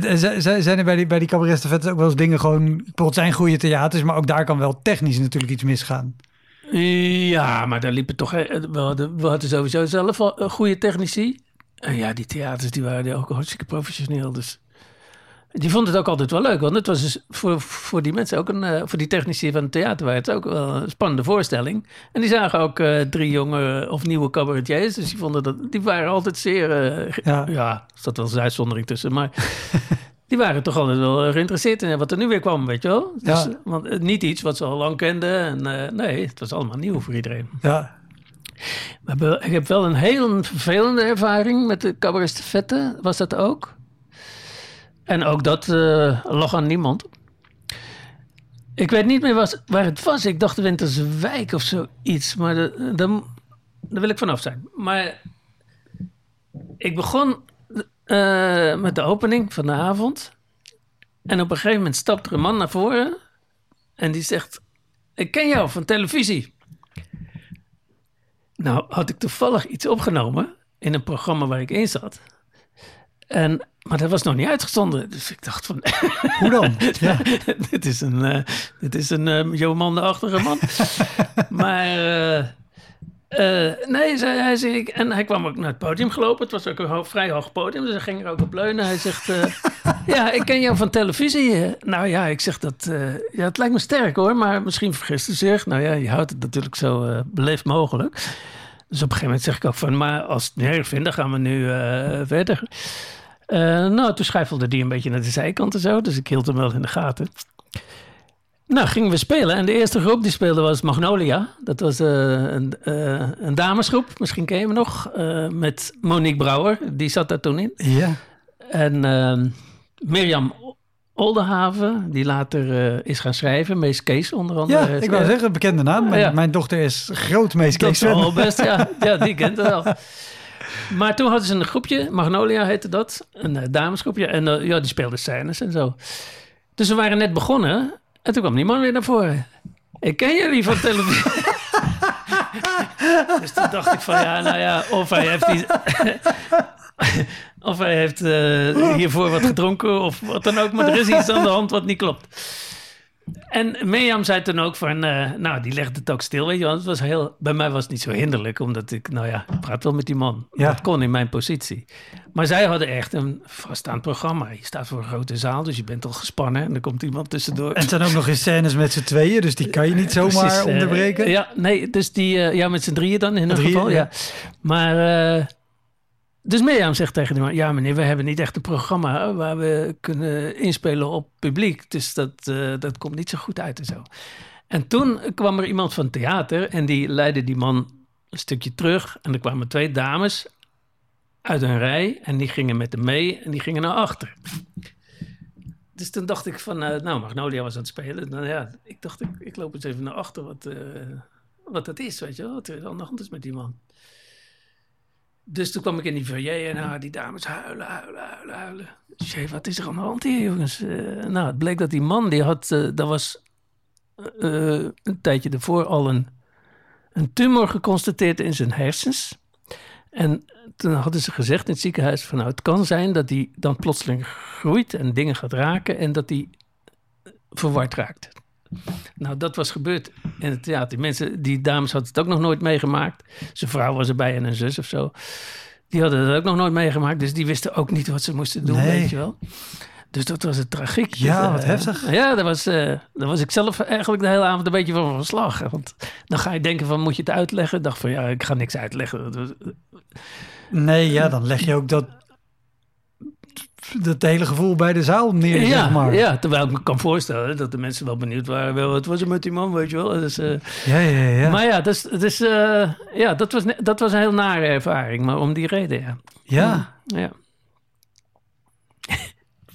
Z- Zijn er bij die, bij die ook wel eens dingen gewoon... Het zijn goede theaters, maar ook daar kan wel technisch natuurlijk iets misgaan. Ja, maar daar liepen toch... eh, We hadden, we hadden sowieso zelf al goede technici. En ja, die theaters die waren ook hartstikke professioneel. Dus die vonden het ook altijd wel leuk. Want het was dus voor, voor die mensen ook een... eh, voor die technici van het theater het ook wel een spannende voorstelling. En die zagen ook eh, drie jonge of nieuwe cabaretiers. Dus die vonden dat... Die waren altijd zeer... eh, Ja. ja. er zat wel eens een uitzondering tussen, maar... [LAUGHS] Die waren toch altijd wel geïnteresseerd in wat er nu weer kwam, weet je wel? Dus, Ja. Want niet iets wat ze al lang kenden. En, nee, het was allemaal nieuw voor iedereen. Ja, ik heb wel een heel vervelende ervaring met de cabaret Vette. Was dat ook? En ook dat uh, lag aan niemand. Ik weet niet meer waar het was. Ik dacht Winterswijk of zoiets. Maar daar wil ik vanaf zijn. Maar ik begon uh, met de opening van de avond. En op een gegeven moment stapt er een man naar voren. En die zegt: Ik ken jou van televisie. Nou, had ik toevallig iets opgenomen in een programma waar ik in zat. En, maar dat was nog niet uitgezonden. Dus ik dacht van... Hoe dan? [LAUGHS] Ja. dit is een, uh, dit is een uh, Jomande-achtige man. [LAUGHS] maar... Uh, uh, nee, zei hij. Zei, en hij kwam ook naar het podium gelopen. Het was ook een vrij hoog podium, dus hij ging er ook op leunen. Hij zegt, uh, [LAUGHS] ja, ik ken jou van televisie. Nou ja, ik zeg dat, uh, ja, het lijkt me sterk hoor, maar misschien vergist u zich. Nou ja, je houdt het natuurlijk zo beleefd mogelijk. Dus op een gegeven moment zeg ik ook van, maar als het niet erg vindt, dan gaan we nu verder. Nou, toen schuifelde die een beetje naar de zijkant en zo, dus ik hield hem wel in de gaten. Nou, gingen we spelen. En de eerste groep die speelde was Magnolia. Dat was uh, een, uh, een, damesgroep, misschien ken je hem nog. Uh, met Monique Brouwer, die zat daar toen in. Ja. En ehm, Mirjam Oldenhaven, die later is gaan schrijven. Mees Kees onder andere. Ja, ik wou zeggen, bekende naam. Mijn, ja. mijn dochter is groot Mees Kees. Dat is best, ja. ja. Die kent het [LAUGHS] wel. Maar toen hadden ze een groepje, Magnolia heette dat. Een damesgroepje. En ja, die speelden scènes en zo. Dus we waren net begonnen. En toen kwam die man weer naar voren. Ik ken jullie van televisie. [LAUGHS] dus toen dacht ik van ja, nou ja, of hij heeft [LAUGHS] of hij heeft uh, hiervoor wat gedronken of wat dan ook. Maar er is iets aan de hand wat niet klopt. En Mirjam zei toen ook van, uh, nou, die legde het ook stil, weet je, het was heel, bij mij was het niet zo hinderlijk, omdat ik, nou ja, ik praat wel met die man. Ja. Dat kon in mijn positie. Maar zij hadden echt een vaststaand programma. Je staat voor een grote zaal, dus je bent al gespannen en er komt iemand tussendoor. En het zijn ook nog eens scènes met z'n tweeën, dus die kan je niet [LAUGHS] zomaar Precies, uh, onderbreken. ja, nee, dus die, uh, ja, met z'n drieën dan in ieder geval, ja. ja. Maar dus Mirjam zegt tegen die man: Ja, meneer, we hebben niet echt een programma waar we kunnen inspelen op publiek. Dus dat, uh, dat komt niet zo goed uit en zo. En toen kwam er iemand van theater en die leidde die man een stukje terug. En er kwamen twee dames uit een rij en die gingen met hem mee en die gingen naar achter. Dus toen dacht ik van, uh, nou, Magnolia was aan het spelen. Nou ja, ik dacht, ik, ik loop eens even naar achter wat, uh, wat dat is, weet je wel. Wat er hand is met die man. Dus toen kwam ik in die foyer en nou, die dames huilen, huilen, huilen, huilen. Wat is er aan de hand hier, jongens? Uh, nou, het bleek dat die man, die had, uh, was uh, een tijdje ervoor al een, een tumor geconstateerd in zijn hersens. En toen hadden ze gezegd in het ziekenhuis van nou, het kan zijn dat die dan plotseling groeit en dingen gaat raken en dat die verward raakt. Nou, dat was gebeurd in het theater. Die mensen, die dames hadden het ook nog nooit meegemaakt. Zijn vrouw was erbij en een zus of zo. Die hadden het ook nog nooit meegemaakt. Dus die wisten ook niet wat ze moesten doen, weet je wel. Dus dat was het tragiek. Ja, wat uh, heftig. Ja, daar was, uh, daar was ik zelf eigenlijk de hele avond een beetje van verslag. Want dan ga je denken van, moet je het uitleggen? Ik dacht van, ja, ik ga niks uitleggen. Nee, ja, dan leg je ook dat het hele gevoel bij de zaal neer, ja, zeg maar. Ja, terwijl ik me kan voorstellen dat de mensen wel benieuwd waren. Wel, wat was er met die man, weet je wel? Dus, uh, ja, ja, ja. Maar ja, dus, dus, uh, ja dat, was, dat was een heel nare ervaring. Maar om die reden, ja. Ja. Ja.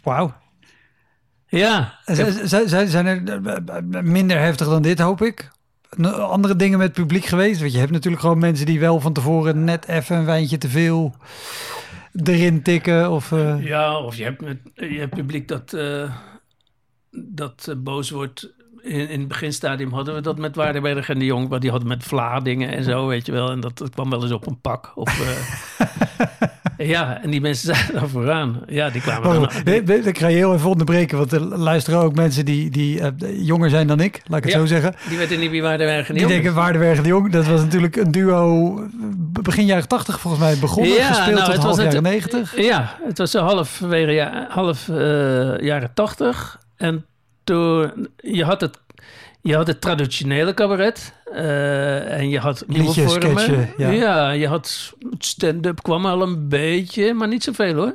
Wauw. Ja. Zijn, zijn er minder heftig dan dit, hoop ik? Andere dingen met publiek geweest? Want je hebt natuurlijk gewoon mensen die wel van tevoren net even een wijntje te veel erin tikken? Of, uh... Ja, of je hebt, je hebt publiek dat, uh, dat uh, boos wordt. In, in het beginstadium hadden we dat met Waardenberg en de Jong, maar die hadden met Vla dingen en zo, weet je wel. En dat, dat kwam wel eens op een pak. Of, [LAUGHS] ja, en die mensen [LAUGHS] zijn daar vooraan. Ja, die kwamen oh, dan... Ik ga je heel even onderbreken, want er luisteren ook mensen die, die uh, jonger zijn dan ik, laat ik het ja, zo zeggen. Die weten niet wie Waardenberg en de Jong Die denken Waardenberg en de Jong, dat was natuurlijk een duo begin jaren 80 volgens mij begonnen, ja, gespeeld nou, tot half jaren 90. Ja, het was half, half uh, jaren 80. En toen, je had het je had het traditionele cabaret uh, en je had nieuwe vormen. Sketchen, ja. ja. je had stand-up kwam al een beetje, maar niet zoveel hoor.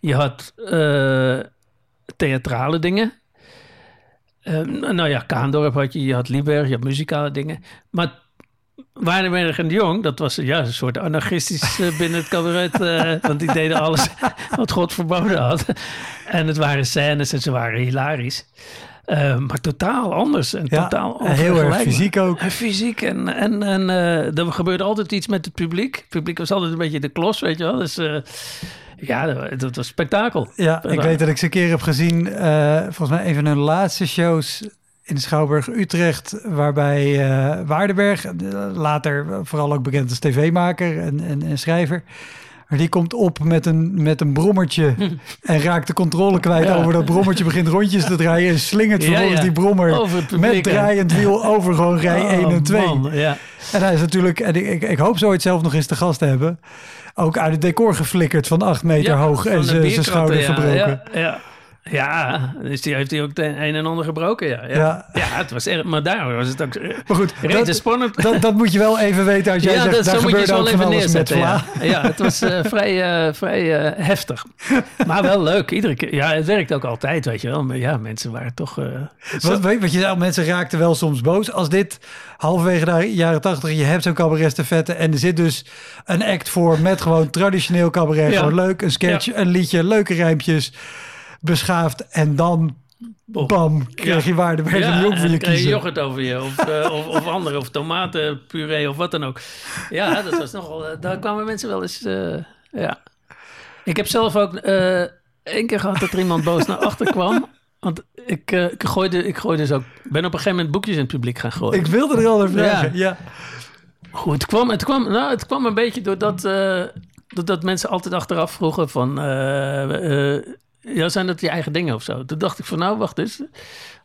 Je had uh, theatrale dingen. Uh, nou ja, Kaandorp had je, je had Lieberg, je had muzikale dingen. Maar Waardenberg en de Jong, dat was ja, een soort anarchistisch eh, [LAUGHS] binnen het cabaret. eh, want die deden alles [LAUGHS] wat God verboden had. En het waren scènes en ze waren hilarisch. Eh, maar totaal anders en Ja, totaal en heel erg fysiek ook. En fysiek en, en, en eh, er gebeurde altijd iets met het publiek. Het publiek was altijd een beetje de klos, weet je wel. Dus eh, ja, dat, dat was spektakel. Ja, ik weet dat ik ze een keer heb gezien. volgens mij een van hun laatste shows in de Schouwburg Utrecht. Waarbij eh, Waardenberg, later vooral ook bekend als tv-maker en, en, en schrijver. Maar die komt op met een, met een brommertje en raakt de controle kwijt Ja. over dat brommertje. Begint rondjes te draaien en slingert vervolgens ja. die brommer met draaiend wiel over gewoon rij Oh, 1 en 2. man, ja. En hij is natuurlijk, en ik, ik, ik hoop zo ooit zelf nog eens te gast te hebben, ook uit het decor geflikkerd van 8 meter hoog en zijn schouder gebroken. Ja, ja. dus die heeft hij ook de een en ander gebroken, ja. Ja, Ja. ja. het was erg, maar daar was het ook Maar goed, dat, spannend. dat, dat moet je wel even weten als jij ja, zegt, dat, daar zo moet je wel even neerzetten. Ja. ja, het was eh, vrij, eh, vrij eh, heftig. Maar wel leuk, iedere keer. Ja, het werkt ook altijd, weet je wel. Maar ja, mensen waren toch... eh, Wat, weet, wat je zei, mensen raakten wel soms boos. Als dit halverwege de jaren tachtig, je hebt zo'n cabaret en er zit dus een act voor met gewoon traditioneel cabaret. Gewoon leuk, een sketch, een liedje, leuke rijmpjes, beschaafd. En dan, bam, krijg je waarde Ja, voor en je krijg je kiezen. yoghurt over je, of, [LAUGHS] eh, of, of andere, of tomatenpuree, of wat dan ook. Ja, dat was nogal... eh, daar kwamen mensen wel eens... eh, ja. Ik heb zelf ook één keer gehad dat er iemand boos naar achter kwam. Want ik, ik, gooide, ik gooide dus ook... ben op een gegeven moment boekjes in het publiek gaan gooien. Ik wilde er al naar vragen. Ja. Goed, het kwam, het, kwam, nou, het kwam een beetje doordat, doordat mensen altijd achteraf vroegen van... ja, zijn dat je eigen dingen of zo? Toen dacht ik van, nou, wacht eens.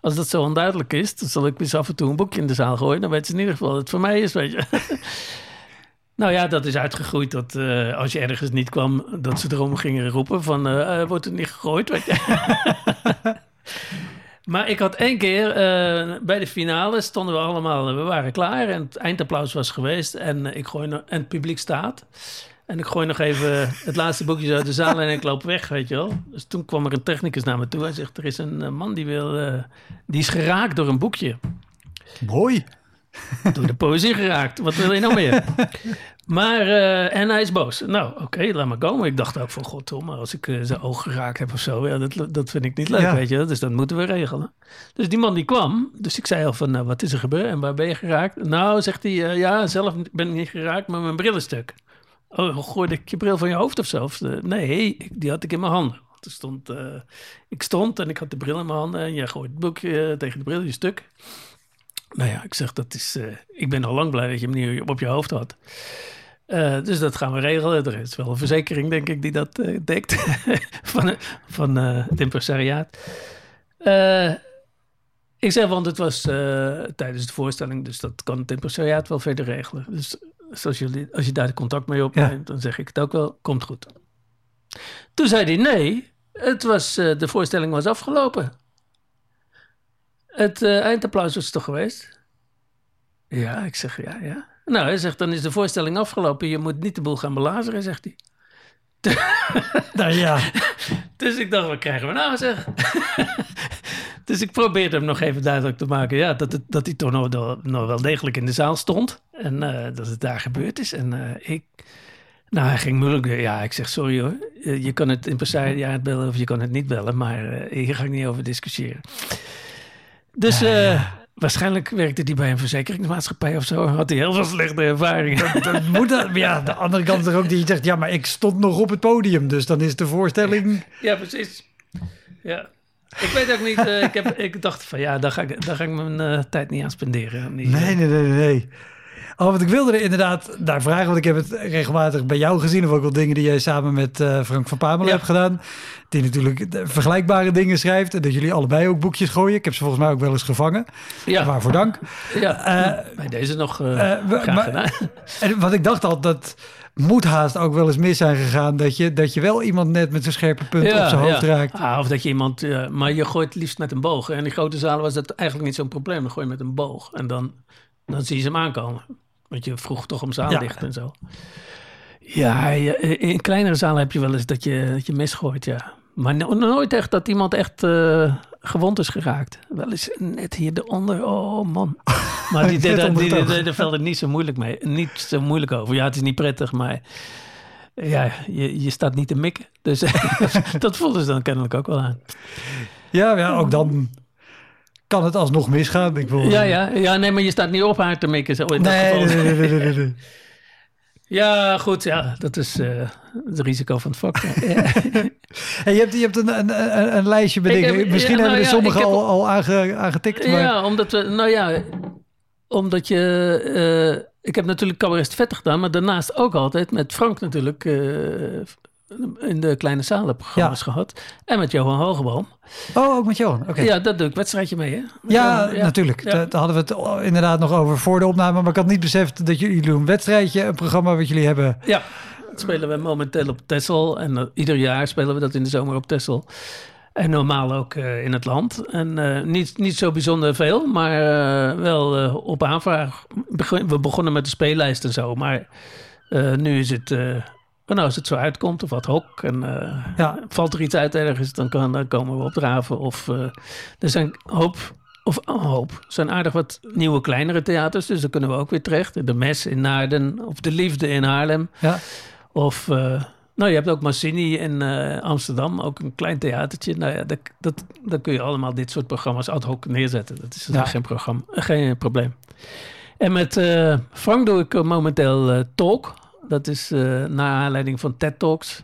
Als dat zo onduidelijk is, dan zal ik eens af en toe een boekje in de zaal gooien. Dan weten ze in ieder geval dat het voor mij is, weet je. [LAUGHS] nou ja, dat is uitgegroeid dat eh, als je ergens niet kwam... dat ze erom gingen roepen van, eh, eh, wordt het niet gegooid, weet je. [LAUGHS] Maar ik had één keer bij de finale stonden we allemaal, we waren klaar en het eindapplaus was geweest en, ik gooi en het publiek staat. En ik gooi nog even het laatste boekje uit de zaal en ik loop weg, weet je wel. Dus toen kwam er een technicus naar me toe. Hij zegt, er is een eh, man die, wil, eh, die is geraakt door een boekje. Mooi. Door de poëzie geraakt. Wat wil je nou meer? [LAUGHS] Maar, eh, en hij is boos. Nou, oké, laat maar komen. Ik dacht ook van, god, maar als ik zijn oog geraakt heb of zo, ja, dat, dat vind ik niet leuk, Ja. weet je. Dus dat moeten we regelen. Dus die man die kwam, dus ik zei al van, nou, wat is er gebeurd en waar ben je geraakt? Nou, zegt hij, ja, zelf ben ik niet geraakt, maar mijn bril is stuk. Oh, gooide ik je bril van je hoofd of? Of, eh, nee, die had ik in mijn handen. Stond, eh, ik stond en ik had de bril in mijn handen en jij gooit het boekje eh, tegen de bril, je stuk. Nou ja, ik zeg, dat is, ik ben al lang blij dat je hem niet op je hoofd had. Dus dat gaan we regelen. Er is wel een verzekering, denk ik, die dat dekt. [LAUGHS] van van het impresariaat. Ik zeg, want het was tijdens de voorstelling, dus dat kan het impresariaat wel verder regelen. Dus, dus als, jullie, als je daar contact mee opneemt, dan zeg ik het ook wel, komt goed. Toen zei hij nee, het was, eh, de voorstelling was afgelopen. Het eh, eindapplaus was toch geweest? Ja, ik zeg ja, ja. Nou, hij zegt, dan is de voorstelling afgelopen. Je moet niet de boel gaan belazeren, zegt hij. [LAUGHS] Nou ja, Dus ik dacht, wat krijgen we nou, zeg? [LAUGHS] dus ik probeerde hem nog even duidelijk te maken... Ja, dat, het, dat hij toch nog, nog wel degelijk in de zaal stond. En eh, dat het daar gebeurd is. En eh, ik... Nou, hij ging moeilijk. Ja, ik zeg, sorry hoor. Eh, Je kan het impresariaat bellen of je kan het niet bellen. Maar hier ga ik niet over discussiëren. Dus waarschijnlijk werkte hij bij een verzekeringsmaatschappij of zo. Had hij heel veel slechte ervaringen. dat moet dat. [LAUGHS] Ja, de andere kant is er ook die zegt, ja, maar ik stond nog op het podium. Dus dan is de voorstelling... Ja, precies. Ja. Ik weet ook niet, ik, heb, ik dacht van ja, daar ga ik, daar ga ik mijn tijd niet aan spenderen. Nee, nee, nee, nee. Oh, want ik wilde er inderdaad naar vragen, want ik heb het regelmatig bij jou gezien, of ook wel dingen die jij samen met eh, Frank van Pamela Ja. hebt gedaan. Die natuurlijk vergelijkbare dingen schrijft. En dat jullie allebei ook boekjes gooien. Ik heb ze volgens mij ook wel eens gevangen. ja, Waarvoor dank. ja. Eh, bij deze nog graag maar- gedaan. En wat ik dacht al, dat moet haast ook wel eens mis zijn gegaan. Dat je, dat je wel iemand net met zijn scherpe punt op zijn hoofd raakt. Ah, of dat je iemand, maar je gooit liefst met een boog. En in die grote zalen was dat eigenlijk niet zo'n probleem. Dan gooi je met een boog en dan, dan zie je ze hem aankomen. Want je vroeg toch om zaallicht en zo. Ja, je- in kleinere zalen heb je wel eens dat je, dat je misgooit, ja. Maar no- nooit echt dat iemand echt eh, gewond is geraakt. Wel eens net hier eronder. Oh man. [LAUGHS] Maar die, Net die, die, onder niet zo moeilijk mee. Niet zo moeilijk over. Ja, het is niet prettig, maar ja, je, je staat niet te mikken. Dus [LAUGHS] dat voelden ze dan kennelijk ook wel aan. Ja, ja, ook dan kan het alsnog misgaan. Ik bedoel, Ja, ja, ja, nee, maar je staat niet op haar te mikken. Zo in dat Nee, geval. nee, nee, nee, nee, nee, nee. [LAUGHS] Ja, goed, ja, dat is eh, het risico van het vak. [LAUGHS] Hey, je hebt, je hebt een, een, een, lijstje met Ik dingen. heb- Misschien ja, nou hebben er ja, sommigen al, al aange, aangetikt. Maar... Ja, omdat we, nou ja, omdat je, eh, ik heb natuurlijk Cabaret Vet gedaan, maar daarnaast ook altijd met Frank natuurlijk eh, in de kleine zalen programma's gehad. En met Johan Hogeboom. Oh, ook met Johan. Oké. Ja, dat doe ik wedstrijdje mee, hè? Ja, Johan, natuurlijk. Ja. Daar hadden we het inderdaad nog over voor de opname. Maar ik had niet beseft dat jullie doen een wedstrijdje, een programma wat jullie hebben. Ja, dat spelen we momenteel op Texel. En eh, ieder jaar spelen we dat in de zomer op Texel. En normaal ook eh, in het land. En eh, niet, niet zo bijzonder veel, maar wel op aanvraag. We begonnen met de speellijst en zo. Maar nu is het, nou, als het zo uitkomt of wat hok. En eh, Ja. valt er iets uit ergens, dan, kan, dan komen we opdraven. Of eh, er zijn hoop, of een hoop, er zijn aardig wat nieuwe kleinere theaters. Dus daar kunnen we ook weer terecht. De Mes in Naarden of De Liefde in Haarlem. Ja. Of, eh, nou, je hebt ook Massini in Amsterdam, ook een klein theatertje. Nou ja, dat, dat, dan kun je allemaal dit soort programma's ad hoc neerzetten. Dat is Ja. geen, programma, geen probleem. En met eh, Frank doe ik momenteel Talk. Dat is eh naar aanleiding van TED Talks.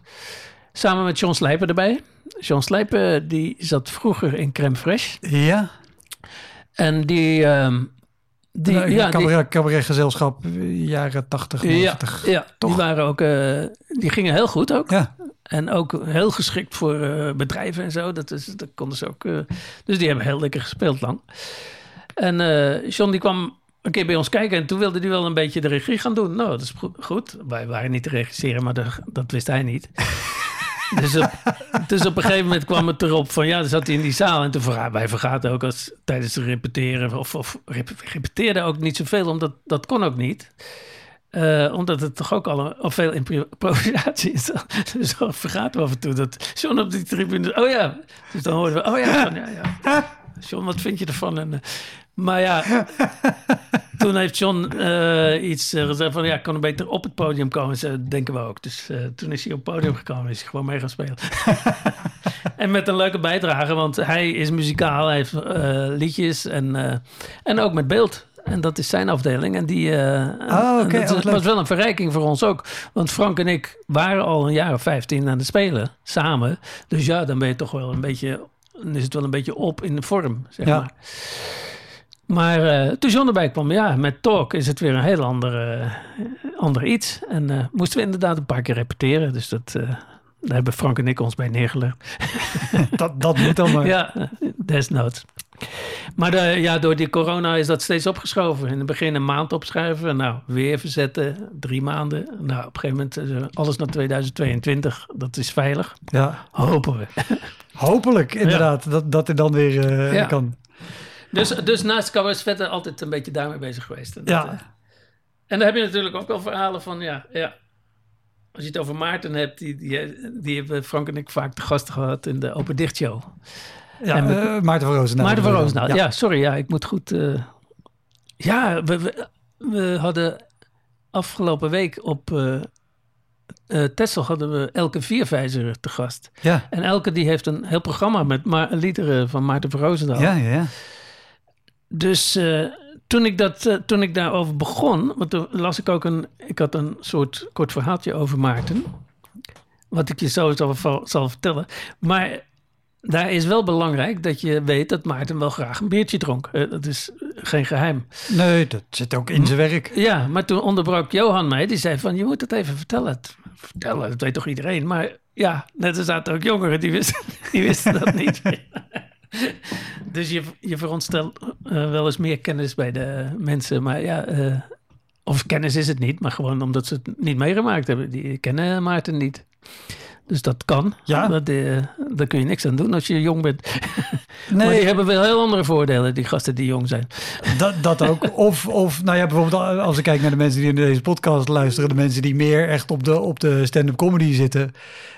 Samen met John Slijper erbij. John Slijper die zat vroeger in Crème Fresh. Ja. En die... ehm, die Nou, ja, die, cabaret, cabaretgezelschap, jaren 80, ja, 90. ja, Toch? die waren ook... eh, die gingen heel goed ook. Ja. En ook heel geschikt voor eh, bedrijven en zo. Dat, is, dat konden ze ook. dus die hebben heel lekker gespeeld lang. En John die kwam een keer bij ons kijken en toen wilde hij wel een beetje de regie gaan doen. Nou, dat is go- goed. Wij waren niet te regisseren, maar dat, dat wist hij niet. [LAUGHS] dus, op, dus op een gegeven moment kwam het erop van ja, dan zat hij in die zaal en toen verga- wij vergaten ook als tijdens het repeteren of, of rep, repeteerden ook niet zoveel, omdat dat kon ook niet. Eh, omdat het toch ook al, een- al veel impro- improvisatie is. [LAUGHS] dus dan vergaten we af en toe dat John op die tribune... Oh ja, dus dan hoorden we... Oh ja, John, ja, ja. [LAUGHS] John, wat vind je ervan? En, eh, maar ja, [LAUGHS] toen heeft John eh, iets eh, gezegd van... Ja, ik kan er beter op het podium komen. Ze denken we ook. Dus eh, toen is hij op het podium gekomen. Is hij gewoon mee gaan spelen. [LAUGHS] en met een leuke bijdrage. Want hij is muzikaal. Hij heeft liedjes. En, en ook met beeld. En dat is zijn afdeling. En die Oh, en dat Oh, was wel een verrijking voor ons ook. Want Frank en ik waren al een jaar of 15 aan het spelen. Samen. Dus ja, dan ben je toch wel een beetje... Dan is het wel een beetje op in de vorm, zeg Ja. maar. Maar eh, toen John erbij kwam, ja, met Talk is het weer een heel ander, eh, ander iets. En eh, moesten we inderdaad een paar keer repeteren. Dus dat, daar hebben Frank en ik ons bij neergelegd. [LAUGHS] Dat, dat moet dan maar. Ja, desnoods. Maar de, ja, door die corona is dat steeds opgeschoven. In het begin een maand opschuiven. Nou, weer verzetten. Drie maanden. Nou, op een gegeven moment alles naar 2022. Dat is veilig. Ja. Hopen we. Hopelijk, inderdaad, dat, dat er dan weer Ja. kan. Dus, dus naast Vette altijd een beetje daarmee bezig geweest. En, dat, Ja. eh, en dan heb je natuurlijk ook wel verhalen van, ja, ja. Als je het over Maarten hebt, die, die, die hebben Frank en ik vaak te gast gehad in de Open Dicht Show. Ja, we- eh, Maarten van Roosendaal. Maarten van Roosendaal, ja. sorry, ja, ik moet goed... eh, ja, we, we, we hadden afgelopen week op eh eh Texel hadden we Elke Vierwijzer te gast. Ja, En Elke die heeft een heel programma met ma liederen van Maarten van Roosendaal. ja, ja. ja. Dus eh, toen, ik dat, eh, toen ik daarover begon, want toen las ik ook een, ik had een soort kort verhaaltje over Maarten, wat ik je zo zal, zal vertellen. Maar daar is wel belangrijk dat je weet dat Maarten wel graag een biertje dronk. Eh, dat is geen geheim. Nee, dat zit ook in zijn werk. Ja, maar toen onderbrak Johan mij. Die zei van, je moet het even vertellen. Vertellen, dat weet toch iedereen? Maar ja, net er zaten ook jongeren die wisten, [LAUGHS] die wisten dat niet. [LAUGHS] [LAUGHS] dus je, je veronderstelt eh, wel eens meer kennis bij de mensen. Maar ja, eh, of kennis is het niet. Maar gewoon omdat ze het niet meegemaakt hebben. Die kennen Maarten niet. Dus dat kan. Ja. Dat, eh, daar kun je niks aan doen als je jong bent. [LAUGHS] Nee, maar die hebben wel heel andere voordelen, die gasten die jong zijn. Dat, dat ook. [LAUGHS] Of, of, nou ja, bijvoorbeeld als ik kijk naar de mensen die in deze podcast luisteren, de mensen die meer echt op de, op de stand-up comedy zitten,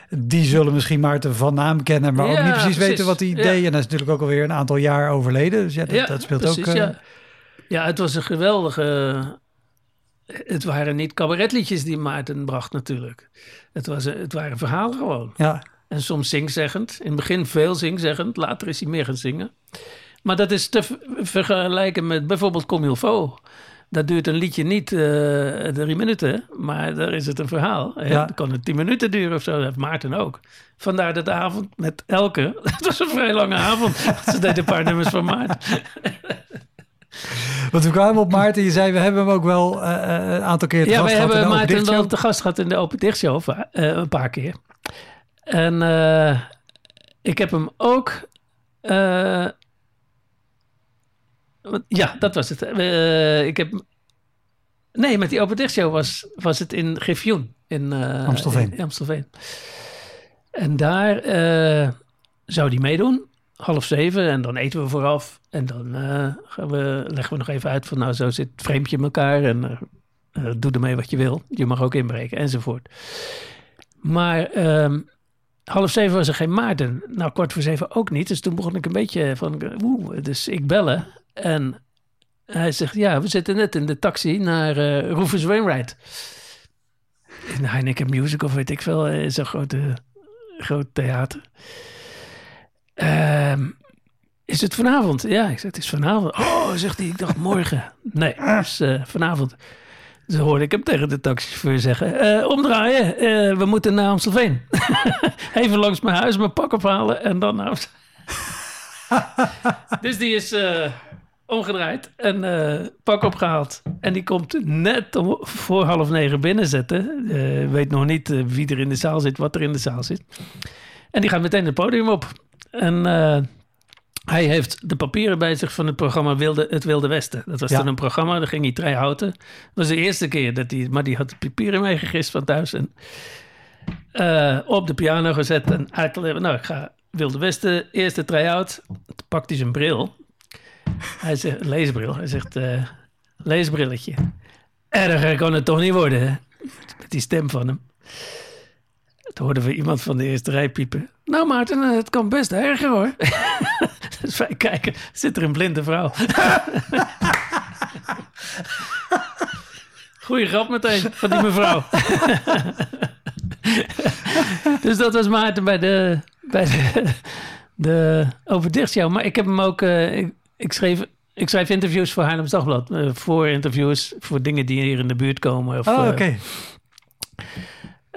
die zullen misschien Maarten van naam kennen, maar ook niet precies, precies. weten wat hij Ja. deed. En dat is natuurlijk ook alweer een aantal jaar overleden. Dus ja, dat, dat speelt precies, ook. eh, ja. ja, het was een geweldige... Het waren niet cabaretliedjes die Maarten bracht natuurlijk. Het, was, het waren verhalen gewoon. ja. En soms zingzeggend. In het begin veel zingzeggend. Later is hij meer gaan zingen. Maar dat is te ver- vergelijken met bijvoorbeeld Comme il faut. Dat duurt een liedje niet eh, drie minuten, maar daar is het een verhaal. Ja. Dan kan het tien minuten duren of zo. Dat heeft Maarten ook. Vandaar dat de avond met Elke... [LAUGHS] Het was een vrij lange avond. [LAUGHS] Ze deed een paar nummers van Maarten. [LAUGHS] Want we kwamen op Maarten, je zei, we hebben hem ook wel eh, eh, een aantal keer te Ja, gast gehad in hebben de Maarten wel te gast gehad in de Open Dichtshow eh, een paar keer. En ik heb hem ook... ja, dat was het. Ik heb... Nee, met die Open Dichtshow was, was het in Griffioen. In Amstelveen. In, Amstelveen. En daar zou die meedoen. Half zeven. En dan eten we vooraf. En dan eh, gaan we, leggen we nog even uit van... nou, zo zit vreemdje in elkaar. En eh, eh, doe ermee wat je wil. Je mag ook inbreken, enzovoort. Maar ehm, half zeven was er geen Maarten. Nou, kwart voor zeven ook niet. Dus toen begon ik een beetje van... Dus ik bellen. En hij zegt... Ja, we zitten net in de taxi naar eh Rufus Wainwright. In Heineken Music of weet ik veel. eh, Zo'n grote, groot theater. Ehm, is het vanavond? Ja, ik zeg, het is vanavond. Oh, zegt hij, ik dacht morgen. Nee, het is eh, vanavond. Zo hoorde ik hem tegen de taxichauffeur zeggen. "Eh, omdraaien, eh, we moeten naar Amstelveen. [LAUGHS] Even langs mijn huis mijn pak ophalen en dan naar [LAUGHS] dus die is omgedraaid en pak opgehaald. En die komt net om, voor half negen binnenzetten. Eh weet nog niet wie er in de zaal zit, wat er in de zaal zit. En die gaat meteen het podium op. En eh, hij heeft de papieren bij zich van het programma Wilde, Het Wilde Westen. Dat was Ja. toen een programma, daar ging hij trei houten. Dat was de eerste keer dat hij... Maar die had de papieren meegegist van thuis. En eh, op de piano gezet en uitgelegd. Nou, ik ga Wilde Westen, eerste try-out. Toen pakt hij zijn bril. Hij zegt, leesbril. Hij zegt, eh, leesbrilletje. Erger kan het toch niet worden, hè? Met die stem van hem. Toen hoorden we iemand van de eerste rij piepen. Nou Maarten, eh, het kan best erger hoor. [LAUGHS] dus wij kijken, zit er een blinde vrouw. [LAUGHS] Goeie grap meteen van die mevrouw. [LAUGHS] dus dat was Maarten bij de, bij de, de. Maar ik heb hem ook... eh, ik, ik, schreef, ik schrijf interviews voor Haarlems Dagblad. eh, voor interviews, voor dingen die hier in de buurt komen. Of, Oh, oké.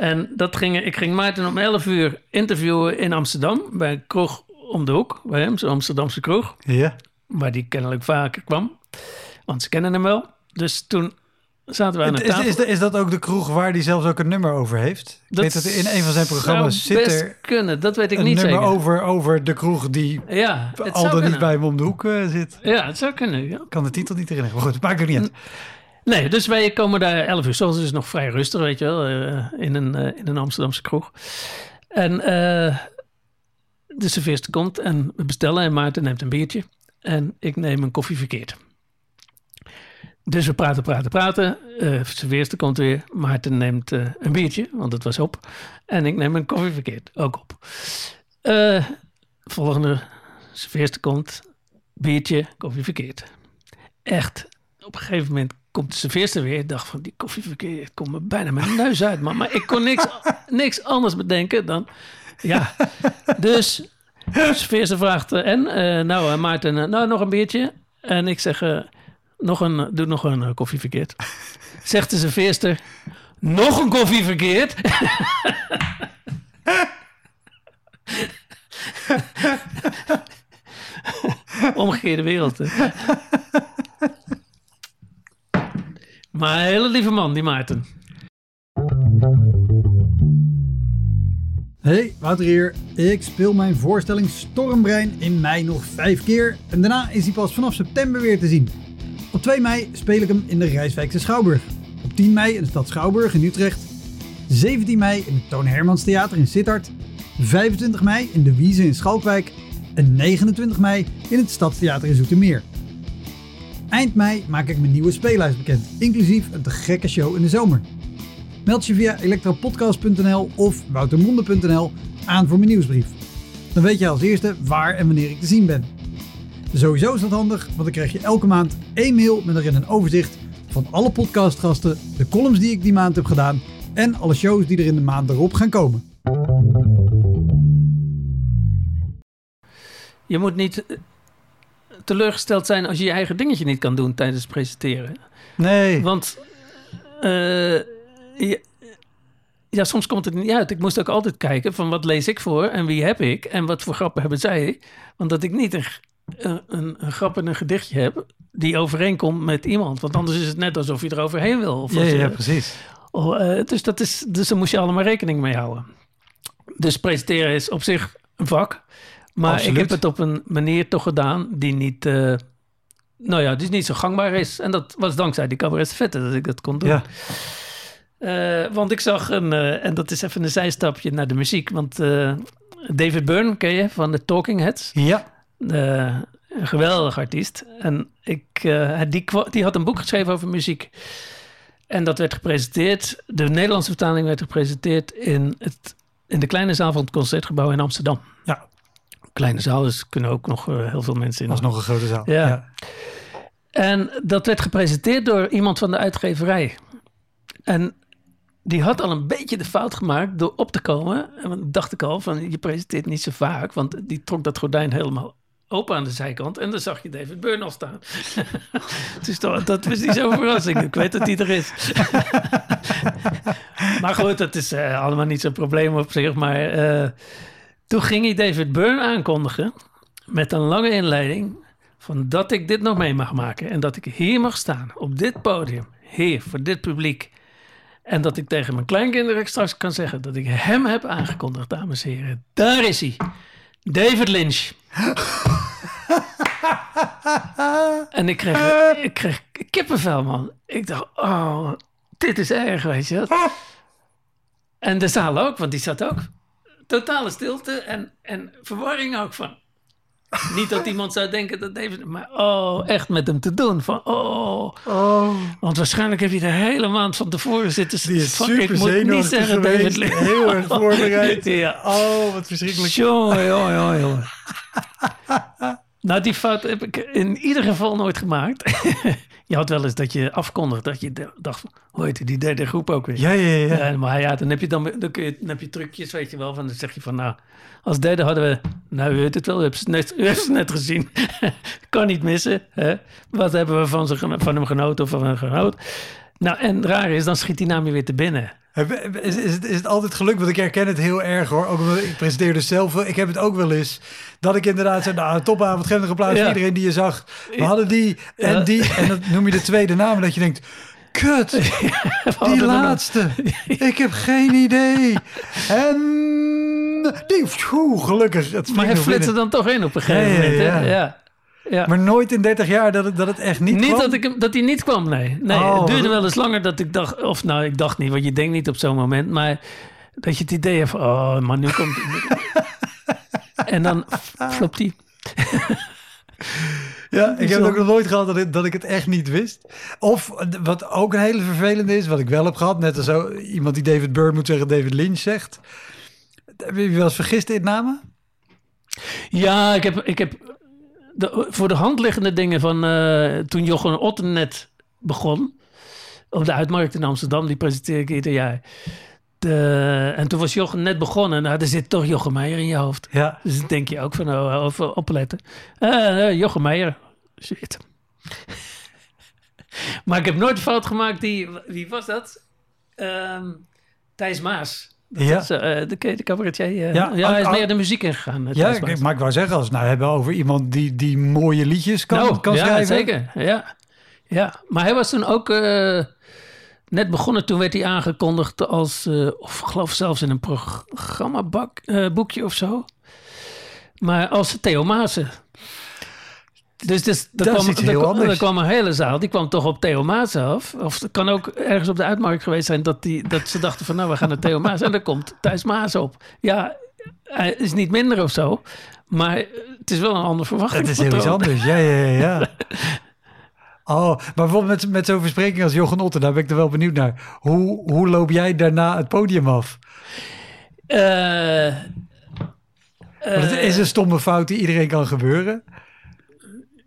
En dat ging, ik ging Maarten om 11 uur interviewen in Amsterdam. Bij een kroeg om de hoek. Bij hem, zo'n Amsterdamse kroeg. Ja. Waar die kennelijk vaker kwam. Want ze kennen hem wel. Dus toen zaten we aan de Is, tafel. is, is dat ook de kroeg waar hij zelfs ook een nummer over heeft? Ik weet dat in een van zijn programma's zit er kunnen, dat weet ik een niet nummer zeker. over, over de kroeg die Ja, het al dan niet bij hem om de hoek eh, zit. Ja, het zou kunnen, ja. Ik kan de titel niet herinneren. Maar goed, het maakt ook niet uit. Nee, dus wij komen daar 11 uur. Het is nog vrij rustig, weet je wel. eh, in, een, eh, in een Amsterdamse kroeg. En eh, de serveerster komt en we bestellen. En Maarten neemt een biertje. En ik neem een koffie verkeerd. Dus we praten, praten, praten. De serveerster komt weer. Maarten neemt een biertje, want het was op. En ik neem een koffie verkeerd, ook op. Volgende serveerster komt. Biertje, koffie verkeerd. Echt, op een gegeven moment komt de serveerster weer. Ik dacht van, die koffie verkeerd komt me bijna mijn neus uit, man. Maar ik kon niks, [LAUGHS] niks anders bedenken dan... Ja, dus de serveerster vraagt... eh, en? Eh, nou, eh, Maarten, nou, nog een biertje. En ik zeg, nog een, doe nog een koffie verkeerd. Zegt de serveerster, nog een koffie verkeerd? [LAUGHS] Omgekeerde wereld. Maar een hele lieve man, die Maarten. Hey, Wouter hier. Ik speel mijn voorstelling Stormbrein in mei nog vijf keer. En daarna is hij pas vanaf september weer te zien. Op 2 mei speel ik hem in de Rijswijkse Schouwburg. Op 10 mei in de stad Schouwburg in Utrecht. 17 mei in het Toon Hermans Theater in Sittard, 25 mei in de Wiese in Schalkwijk en 29 mei in het Stadstheater in Zoetermeer. Eind mei maak ik mijn nieuwe speellijst bekend, inclusief een te gekke show in de zomer. Meld je via elektropodcast.nl of woutermonde.nl aan voor mijn nieuwsbrief. Dan weet je als eerste waar en wanneer ik te zien ben. Sowieso is dat handig, want dan krijg je elke maand één mail met erin een overzicht van alle podcastgasten, de columns die ik die maand heb gedaan en alle shows die er in de maand erop gaan komen. Je moet niet teleurgesteld zijn als je je eigen dingetje niet kan doen tijdens het presenteren. Nee. Want eh, ja, soms komt het niet uit. Ik moest ook altijd kijken van wat lees ik voor en wie heb ik en wat voor grappen hebben zij. Want dat ik niet een, een, een, een grap en een gedichtje heb die overeenkomt met iemand. Want anders is het net alsof je er overheen wil. Of Ja, ja, precies. Oh, eh, dus, dat is, dus daar moest je allemaal rekening mee houden. Dus presenteren is op zich een vak. Maar Absoluut. ik heb het op een manier toch gedaan die niet, eh, nou ja, die niet zo gangbaar is. En dat was dankzij die cabaret vette dat ik dat kon doen. Ja. Eh, want ik zag een, eh, en dat is even een zijstapje naar de muziek. Want David Byrne ken je van de Talking Heads. Ja. Een geweldig artiest. En ik, die, die had een boek geschreven over muziek. En dat werd gepresenteerd. De Nederlandse vertaling werd gepresenteerd in, het, in de kleine zaal van het concertgebouw in Amsterdam. Ja. Kleine zaal, dus kunnen ook nog eh, heel veel mensen in. Dat is nog een grote zaal. Ja. En dat werd gepresenteerd door iemand van de uitgeverij. En die had al een beetje de fout gemaakt door op te komen. En dan dacht ik al van, je presenteert niet zo vaak. Want die trok dat gordijn helemaal open aan de zijkant. En dan zag je David Byrne al staan. [LAUGHS] dus dat, dat was niet zo'n verrassing. Ik weet dat hij er is. [LAUGHS] maar goed, dat is eh, allemaal niet zo'n probleem op zich. Maar eh, toen ging hij David Byrne aankondigen met een lange inleiding van dat ik dit nog mee mag maken en dat ik hier mag staan op dit podium, hier voor dit publiek. En dat ik tegen mijn kleinkinderen straks kan zeggen dat ik hem heb aangekondigd, dames en heren. Daar is hij. David Lynch. [LAUGHS] en ik kreeg, ik kreeg kippenvel, man. Ik dacht, oh, dit is erg, weet je. En de zaal ook, want die zat ook. Totale stilte en, en verwarring ook van. Niet dat [LAUGHS] iemand zou denken dat David... Maar oh, echt met hem te doen. Van, oh. Oh, Want waarschijnlijk heb je de hele maand van tevoren zitten... die is Fuck, super ik moet niet zeggen geweest. David Lynch. Heel erg [LAUGHS] voorbereid. ja. Oh, wat verschrikkelijk. Jongen, jongen, jongen, jongen. Nou, die fout heb ik in ieder geval nooit gemaakt. Je had wel eens dat je afkondigt dat je dacht... Hoe heet die derde groep ook weer? Ja, ja, ja. Ja, maar ja, dan heb je dan, dan, kun je, dan heb je trucjes, weet je wel. Van, dan zeg je van, nou, als derde hadden we... Nou, u weet het wel, u hebt net, u heeft het net gezien. [LAUGHS] kan niet missen. Hè? Wat hebben we van, ze, geno- van hem genoten of van hem genoten? Nou, en raar is, dan schiet die naam je weer te binnen. Is, is, het, is het altijd gelukt? Want ik herken het heel erg hoor. Ook omdat ik presenteer dus zelf. Ik heb het ook wel eens. Dat ik inderdaad zei, nou, topavond, nog applaus Ja. voor iedereen die je zag. We hadden die en Ja. die. En dan noem je de tweede naam. Dat je denkt, kut, [LAUGHS] die laatste. Ik heb geen idee. En die, pjoe, gelukkig. Het Maar hij flitste dan toch in op een gegeven moment. hè? ja. Ja. Maar nooit in 30 jaar dat het, dat het echt niet Niet kwam? dat, ik, dat hij niet kwam, nee. nee Oh, het duurde wat- wel eens langer dat ik dacht... Of nou, ik dacht niet, want je denkt niet op zo'n moment. Maar dat je het idee hebt van... Oh, man, nu komt... [LAUGHS] en dan flopt hij. [LAUGHS] Ja, ik heb ook nog nooit gehad dat ik, dat ik het echt niet wist. Of wat ook een hele vervelende is, wat ik wel heb gehad, net als zo, iemand die David Byrne moet zeggen, David Lynch zegt. Heb je je wel eens vergist in namen? Ja, ik heb, ik heb de, voor de hand liggende dingen van eh, toen Jochem Otten net begon. Op de uitmarkt in Amsterdam, die presenteer ik ieder jaar. De, en toen was Jochem net begonnen. Nou, er zit toch Jochem Meijer in je hoofd. Ja. Dus dan denk je ook van, oh, over opletten. Eh eh, Jochem Meijer. Shit. [LAUGHS] maar ik heb nooit fout gemaakt. Die, wie was dat? Ehm, Thijs Maas. Dat Ja. is, eh, de, de cabaretier. eh. Ja, ja, hij is ook- meer de muziek ingegaan. Ja, ik, maar ik wou zeggen, als we het nou hebben over iemand die, die mooie liedjes kan, Nou, kan ja, schrijven. zeker. Ja. ja, maar hij was toen ook eh, net begonnen. Toen werd hij aangekondigd als, of geloof zelfs in een programmaboekje of zo. Maar als Theo Maassen. Dus, dus Dat is kwam, iets er heel kwam- anders. er kwam een hele zaal, die kwam toch op Theo Maas af. Of het kan ook ergens op de uitmarkt geweest zijn dat, die, dat ze dachten van nou, we gaan naar Theo Maas. En dan komt Thijs Maas op. Ja, hij is niet minder of zo. Maar het is wel een ander verwachting. Het is heel iets anders. Ja, ja, ja. ja. [LAUGHS] Oh, maar bijvoorbeeld met, met zo'n verspreking als Jochen Otten, daar ben ik er wel benieuwd naar. Hoe, hoe loop jij daarna het podium af? Eh, het eh, is een stomme fout die iedereen kan gebeuren.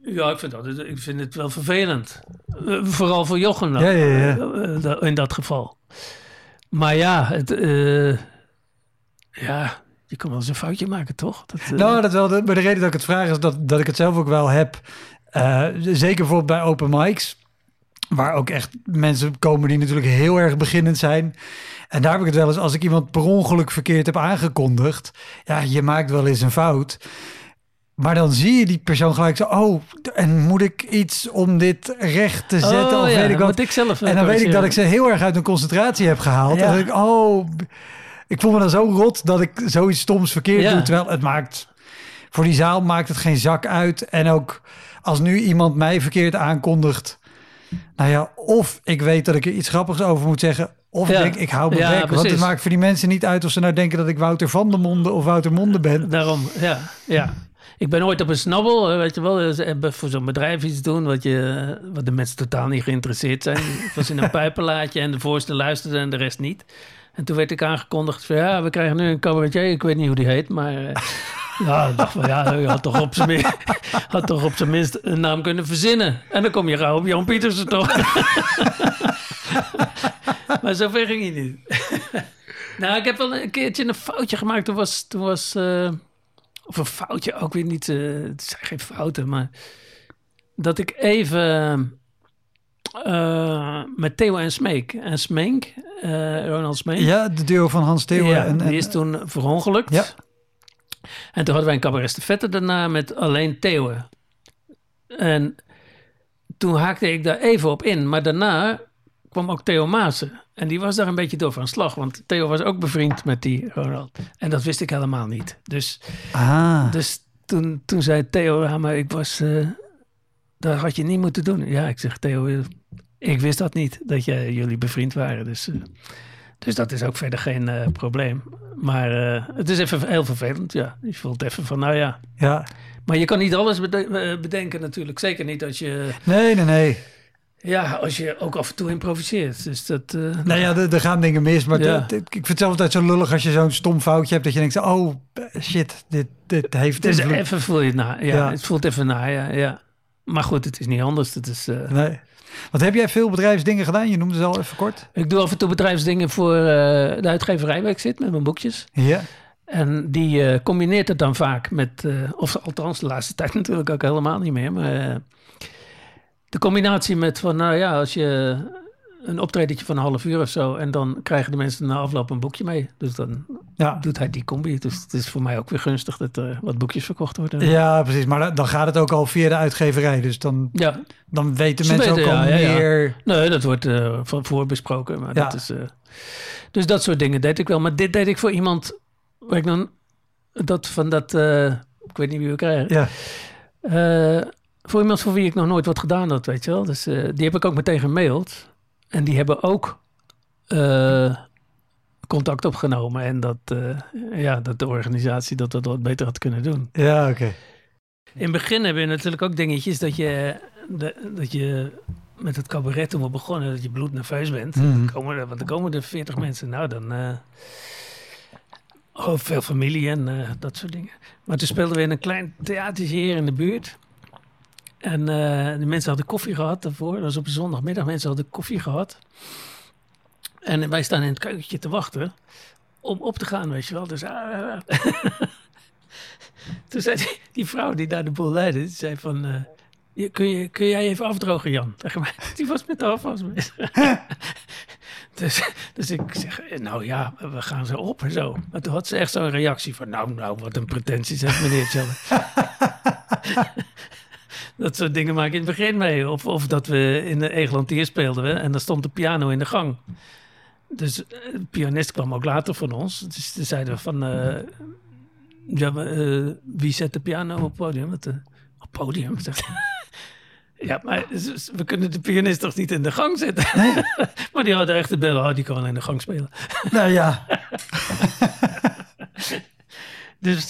Ja, ik vind, dat, ik vind het wel vervelend. Eh, vooral voor Jochem dan, Ja, ja, ja. eh, eh, in dat geval. Maar ja, het, ja, je kan wel eens een foutje maken, toch? Dat, Nou, dat wel. Maar de reden dat ik het vraag is dat, dat ik het zelf ook wel heb. Zeker bijvoorbeeld bij open mics. Waar ook echt mensen komen die natuurlijk heel erg beginnend zijn. En daar heb ik het wel eens, als ik iemand per ongeluk verkeerd heb aangekondigd. Ja, je maakt wel eens een fout. Maar dan zie je die persoon gelijk zo. Oh, en moet ik iets om dit recht te zetten? oh, of ja, weet ik wat. ik zelf En dan weet ik dat ik ze heel erg uit hun concentratie heb gehaald. Ja. En dan denk ik, oh, ik voel me dan zo rot dat ik zoiets stoms verkeerd Ja. doe. Terwijl het maakt, voor die zaal maakt het geen zak uit. En ook als nu iemand mij verkeerd aankondigt. Nou ja, of ik weet dat ik er iets grappigs over moet zeggen. Of Ja. denk, ik hou me Ja, bek. Want het maakt voor die mensen niet uit of ze nou denken dat ik Wouter van der Monde of Wouter Monde ben. Daarom, ja, ja. Ik ben ooit op een snabbel, eh, weet je wel, eh, ze hebben voor zo'n bedrijf iets doen wat, je, eh, wat de mensen totaal niet geïnteresseerd zijn. [LAUGHS] Het was in een pijpenlaadje en de voorste luisterde en de rest niet. En toen werd ik aangekondigd van ja, we krijgen nu een cabaretier, ik weet niet hoe die heet, maar eh, [LAUGHS] ja, ik dacht van ja, je had toch, op zijn minst, [LAUGHS] had toch op zijn minst een naam kunnen verzinnen. En dan kom je gauw op Jan Pietersen toch. maar zover ging hij niet. nou, ik heb wel een keertje een foutje gemaakt. Toen was, toen was eh, of een foutje, ook weer niet. eh, het zijn geen fouten, maar dat ik even eh, met Theo en Smeek en Smeek, eh, Ronald Smeek. Ja, de duo van Hans. Ja, en, en, die is toen verongelukt. Ja. En toen hadden wij een cabaret vette daarna met alleen Theo. En toen haakte ik daar even op in. Maar daarna kwam ook Theo Maassen. En die was daar een beetje door van slag. Want Theo was ook bevriend met die Ronald. En dat wist ik helemaal niet. Dus, ah, dus toen, toen zei Theo, ja, maar ik was... eh, dat had je niet moeten doen. Ja, ik zeg Theo, eh, ik wist dat niet. Dat jij, jullie bevriend waren. Dus... eh, dus dat is ook verder geen probleem. Maar het is even heel vervelend, ja. Je voelt even van, nou ja. ja. Maar je kan niet alles bede- bedenken natuurlijk. Zeker niet als je, Nee, nee, nee. Ja, als je ook af en toe improviseert. Dus dat... eh, Nou ja, er, er gaan dingen mis. Maar Ja. ik vind het zelf altijd zo lullig als je zo'n stom foutje hebt. Dat je denkt, oh shit, dit, dit heeft invloed. even voel je het na. Ja, Ja. het voelt even na, ja, ja. Maar goed, het is niet anders. Het is, eh, Nee. Wat heb jij veel bedrijfsdingen gedaan? Je noemde ze al even kort. ik doe af en toe bedrijfsdingen voor eh, de uitgeverij waar ik zit met mijn boekjes. Ja. En die combineert het dan vaak met, of althans de laatste [LAUGHS] tijd natuurlijk ook helemaal niet meer. Maar de combinatie met van, nou ja, als je een optredentje van een half uur of zo. En dan krijgen de mensen na afloop een boekje mee. Dus dan Ja. doet hij die combi. Dus het is voor mij ook weer gunstig dat er wat boekjes verkocht worden. ja, precies. Maar dan- gaat het ook al via de uitgeverij. Dus dan, Ja, dan weten Ze mensen weten, ook al ja, meer... nee, dat wordt eh, van voor besproken. Maar dat is, eh, dus dat soort dingen deed ik wel. Maar dit deed ik voor iemand waar ik dan dat van dat, eh, ik weet niet wie we krijgen. Ja. Voor iemand voor wie ik nog nooit wat gedaan had, weet je wel. Dus eh, die heb ik ook meteen gemaild. En die hebben ook eh, contact opgenomen. En dat, eh, ja, dat de organisatie dat dat wat beter had kunnen doen. Ja, oké. In het begin heb je natuurlijk ook dingetjes dat je, de- dat je met het cabaret toen we begonnen, dat je bloednerveus bent. Dan komen er, want dan komen er 40 mensen. Nou, dan... oh, veel familie en dat soort dingen. Maar toen speelden we in een klein theatertje hier in de buurt. En eh de mensen hadden koffie gehad daarvoor. Dat was op zondagmiddag. Mensen hadden koffie gehad. En wij staan in het keukentje te wachten om op te gaan, weet je wel. Dus, ah, [LAUGHS] toen zei die, die vrouw die daar de boel leidde, zei van... eh, je- kun, je, kun jij even afdrogen, Jan? [LAUGHS] Die was met de afwas bezig. [LAUGHS] dus, dus ik zeg, eh, nou ja, we gaan zo op en zo. Maar toen had ze echt zo'n reactie van... Nou, nou, wat een pretentie, zegt meneer Tjelle. Dat soort dingen maak ik in het begin mee. Of, of dat we in de Egelantier speelden we, en dan stond de piano in de gang. Dus eh, de pianist kwam ook later van ons. Dus toen zeiden we van... eh, ja, eh, wie zet de piano op het podium? Want, eh, Op podium. [LAUGHS] Ja, maar we kunnen de pianist toch niet in de gang zetten? [LAUGHS] maar die hadden echt de bellen, oh, die kan wel in de gang spelen. [LAUGHS] Nou ja. dus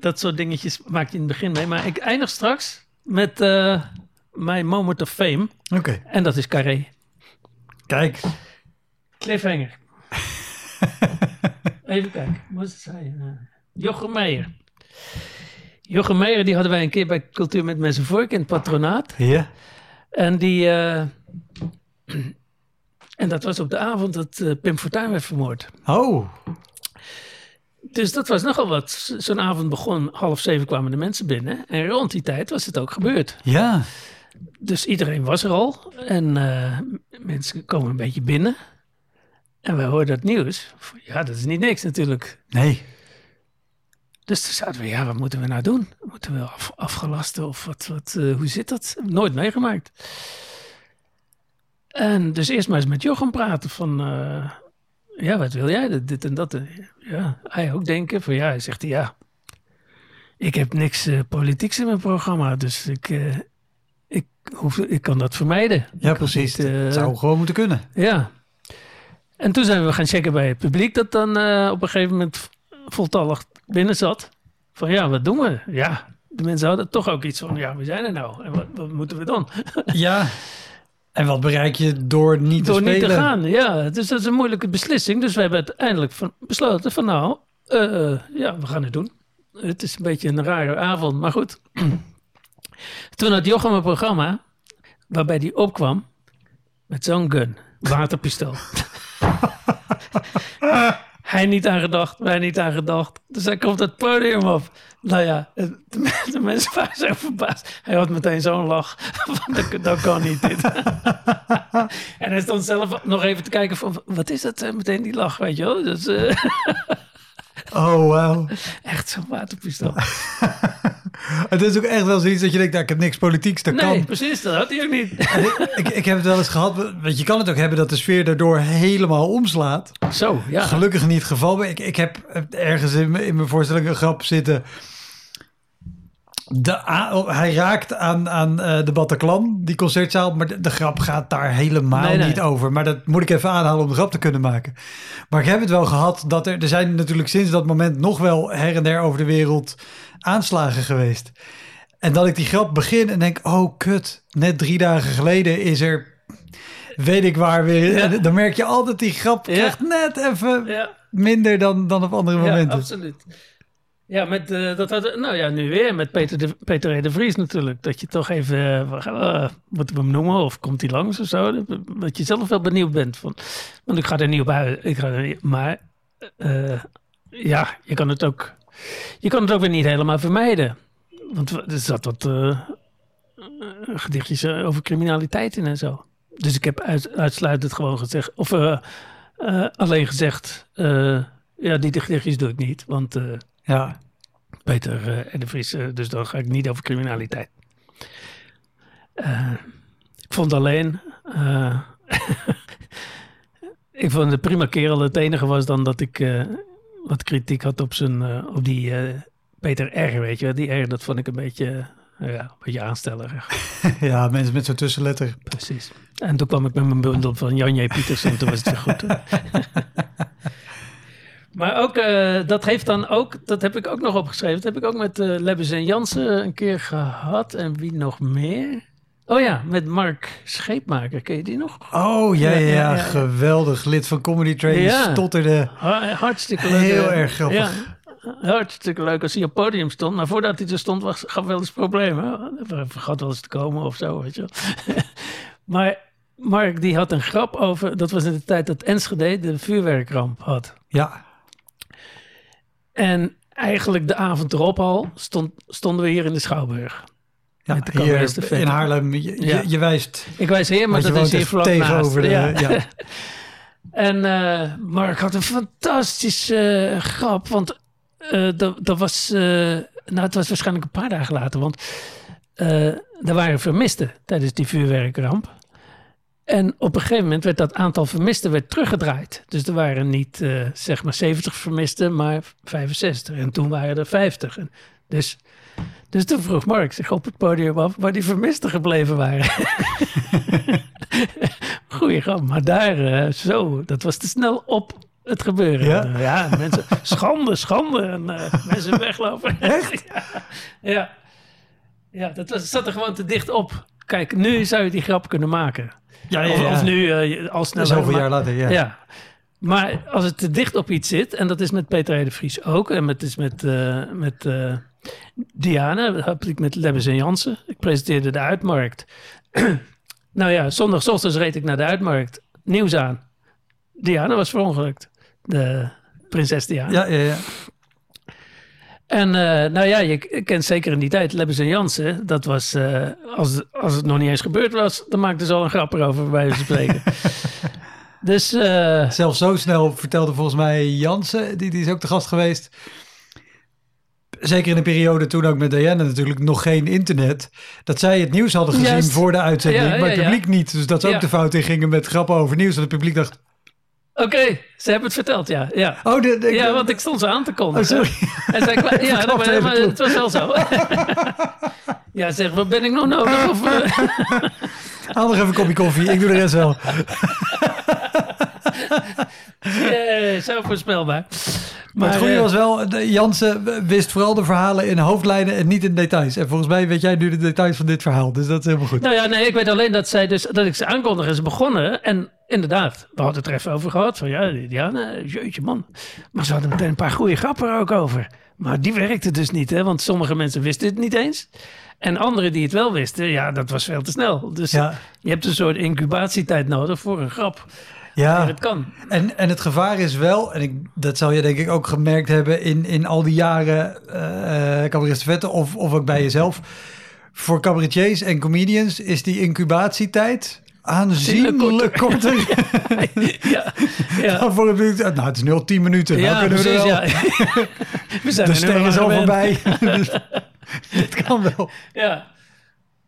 dat soort dingetjes maak je in het begin mee. Maar ik eindig straks met uh, mijn moment of fame. Oké. En dat is Carré. Kijk. Cliffhanger. [LAUGHS] Even kijken, wat is het zijn? Jochem Meijer. Jochem Meijer, die hadden wij een keer bij Cultuur met Mensen Vork in het patronaat. Ja. En die... Uh, [CLEARS THROAT] en dat was op de avond dat uh, Pim Fortuyn werd vermoord. Oh. Dus dat was nogal wat. Zo'n avond begon, half zeven kwamen de mensen binnen. En rond die tijd was het ook gebeurd. Ja. Dus iedereen was er al. En uh, mensen komen een beetje binnen. En wij hoorden het nieuws. Ja, dat is niet niks natuurlijk. Nee. Dus toen zaten we, ja, wat moeten we nou doen? Moeten we af, afgelasten of wat, wat uh, hoe zit dat? Nooit meegemaakt. En dus eerst maar eens met Jochem praten van, uh, ja, wat wil jij? Dit en dat. Ja, hij ook denken van, ja, hij zegt, ja, ik heb niks uh, politieks in mijn programma, dus ik, ik, hoef, ik kan dat vermijden. Ja, precies. Niet, dat zou gewoon moeten kunnen. Ja. En toen zijn we gaan checken bij het publiek dat dan op een gegeven moment voltallig binnen zat. Van ja, wat doen we? Ja, de mensen hadden toch ook iets van, ja, we zijn er nou. En wat, wat moeten we dan? Ja, [LAUGHS] en wat bereik je door niet door te spelen? Door niet te gaan, ja. Dus dat is een moeilijke beslissing. Dus we hebben uiteindelijk van, besloten van nou, uh, ja, we gaan het doen. Het is een beetje een rare avond, maar goed. [CLEARS THROAT] Toen had Jochem een programma waarbij hij opkwam met zo'n gun, waterpistool. [LAUGHS] Hij niet aan gedacht, wij niet aan gedacht. Dus hij komt het podium op. Nou ja, de, de mensen waren zo verbaasd. Hij had meteen zo'n lach. [LAUGHS] dat, dat kan niet dit. [LAUGHS] en hij stond zelf nog even te kijken van... Wat is dat? Meteen die lach, weet je wel. Dus, uh... Oh, wow. [LAUGHS] Echt zo'n waterpistool. Het is ook echt wel zoiets dat je denkt, nou, ik heb niks politieks, dat nee, kan. Nee, precies, dat had hij ook niet. ik, ik, ik, heb het wel eens gehad, want je kan het ook hebben dat de sfeer daardoor helemaal omslaat. Zo, ja. Gelukkig niet het geval, maar ik, ik heb ergens in, in mijn voorstelling een grap zitten... De, hij raakt aan, aan uh, de Bataclan, die concertzaal, maar de, de grap gaat daar helemaal nee, nee. niet over. Maar dat moet ik even aanhalen om de grap te kunnen maken. Maar ik heb het wel gehad dat er, er zijn natuurlijk sinds dat moment nog wel her en der over de wereld aanslagen geweest. En dat ik die grap begin en denk, oh kut, net drie dagen geleden is er, weet ik waar weer. Ja. Dan merk je altijd die grap ja. krijgt net even ja. minder dan, dan op andere momenten. Ja, absoluut. Ja, met, uh, dat had, nou ja, nu weer met Peter de, Peter de Vries natuurlijk. Dat je toch even, uh, uh, moeten we hem noemen of komt hij langs of zo. Dat je zelf wel benieuwd bent. Van, want ik ga er niet op uit. Ik ga er niet, maar ja, je kan, het ook, je kan het ook weer niet helemaal vermijden. Want er zat wat gedichtjes over criminaliteit in en zo. Dus ik heb uit, uitsluitend gewoon gezegd, of alleen gezegd, ja, die gedichtjes doe ik niet. Want ja. Peter en de Vries, dus dan ga ik niet over criminaliteit. Ik vond alleen. [LAUGHS] ik vond de prima kerel. Het enige was dan dat ik wat kritiek had op, zijn, op die Peter R. Weet je, die R, dat vond ik een beetje. Ja, een beetje aanstellerig. [LAUGHS] ja, mensen met zo'n tussenletter. Precies. En toen kwam ik met mijn bundel van Jan J. Pietersen. toen was het weer goed. [LAUGHS] Maar ook, dat heeft dan ook, dat heb ik ook nog opgeschreven. Dat heb ik ook met Lebbes en Jansen een keer gehad. En wie nog meer? Oh ja, met Mark Scheepmaker. Ken je die nog? Oh ja, ja, ja, ja. geweldig. Lid van Comedy Train. Ja. Stotterde. Hartstikke leuk. Heel erg grappig. Hartstikke leuk als hij op het podium stond. Maar voordat hij er stond, was, gaf wel eens problemen. Hij vergat wel eens te komen of zo, weet je [LAUGHS] maar Mark die had een grap over... Dat was in de tijd dat Enschede de vuurwerkramp had. Ja. En eigenlijk de avond erop al stond, stonden we hier in de Schouwburg. Ja, met de hier in Haarlem. Je, ja. je, je, wijst... Ik wijs hier, maar dat is hier vlak tegenover naast. De, ja. ja. [LAUGHS] en uh, Mark had een fantastische uh, grap. Want uh, dat, dat was... nou, het was waarschijnlijk een paar dagen later. Want er waren vermisten tijdens die vuurwerkramp. En op een gegeven moment werd dat aantal vermisten werd teruggedraaid. Dus er waren niet zeg maar 70 vermisten, maar 65. En toen waren er 50. En dus Dus toen vroeg Mark zich op het podium af waar die vermisten gebleven waren. [LAUGHS] Goeie grap, maar daar eh, zo, dat was te snel op het gebeuren. Ja? Ja mensen, schande, schande. En eh, mensen weglopen. [LAUGHS] Echt? ja, ja. Ja, dat was, zat er gewoon te dicht op. Kijk, nu zou je die grap kunnen maken. Ja, ja, ja. of nu eh, al sneller. Zoveel jaar later, ja. ja. Maar als het te dicht op iets zit, en dat is met Peter R. de Vries ook, en het is met, met Diana, dat heb ik met Lebbes en Jansen. Ik presenteerde de uitmarkt. [CLEARS THROAT] nou ja, zondagochtends reed ik naar de uitmarkt. Nieuws aan. Diana was verongelukt. De prinses Diana. Ja, ja, ja. En eh, nou ja, je kent zeker in die tijd Lebbes en Jansen. Dat was, eh, als, als het nog niet eens gebeurd was, dan maakten ze al een grap erover, bij wijze van spreken. [LAUGHS] dus eh, Zelfs zo snel vertelde volgens mij Jansen, die, die is ook de gast geweest. Zeker in een periode toen ook met Diana natuurlijk nog geen internet. Dat zij het nieuws hadden gezien Juist. voor de uitzending, Ja, maar het publiek niet. Dus dat ze ook de fout in gingen met grappen over nieuws. En het publiek dacht, Oké, ze hebben het verteld, ja. Ja, oh, de, de- ja want ik stond ze aan te kondigen. Oh, sorry. En zij [LAUGHS] kwa- ja, maar, maar het was wel zo. [LAUGHS] ja, zeg, wat ben ik nog nodig? Of, haal nog even een kopje koffie, ik doe de rest wel. [LAUGHS] [LAUGHS] eh, zo voorspelbaar. Maar het goede eh, was wel, Jansen wist vooral de verhalen in hoofdlijnen en niet in details. En volgens mij weet jij nu de details van dit verhaal, dus dat is helemaal goed. Nou ja, nee, ik weet alleen dat zij dus dat ik ze aankondig en ze begonnen. En inderdaad, we hadden het er even over gehad. Van ja, Diana, jeetje man. Maar ze hadden meteen een paar goede grappen er ook over. Maar die werkte dus niet, hè? Want sommige mensen wisten het niet eens. En anderen die het wel wisten, ja, dat was veel te snel. Dus Ja. je hebt een soort incubatietijd nodig voor een grap. Ja, het kan. en, en het gevaar is wel, en ik, dat zal je denk ik ook gemerkt hebben in, in al die jaren eh cabaret vetten of, of ook bij jezelf. Voor cabaretiers en comedians is die incubatietijd aanzienlijk korter. [LAUGHS] ja, [LAUGHS] ja. dan voor een publiek. Nou, het is nu al tien minuten. nou we wel. Ja. [LAUGHS] We zijn De er ster is al voorbij. Dus het kan wel. Ja.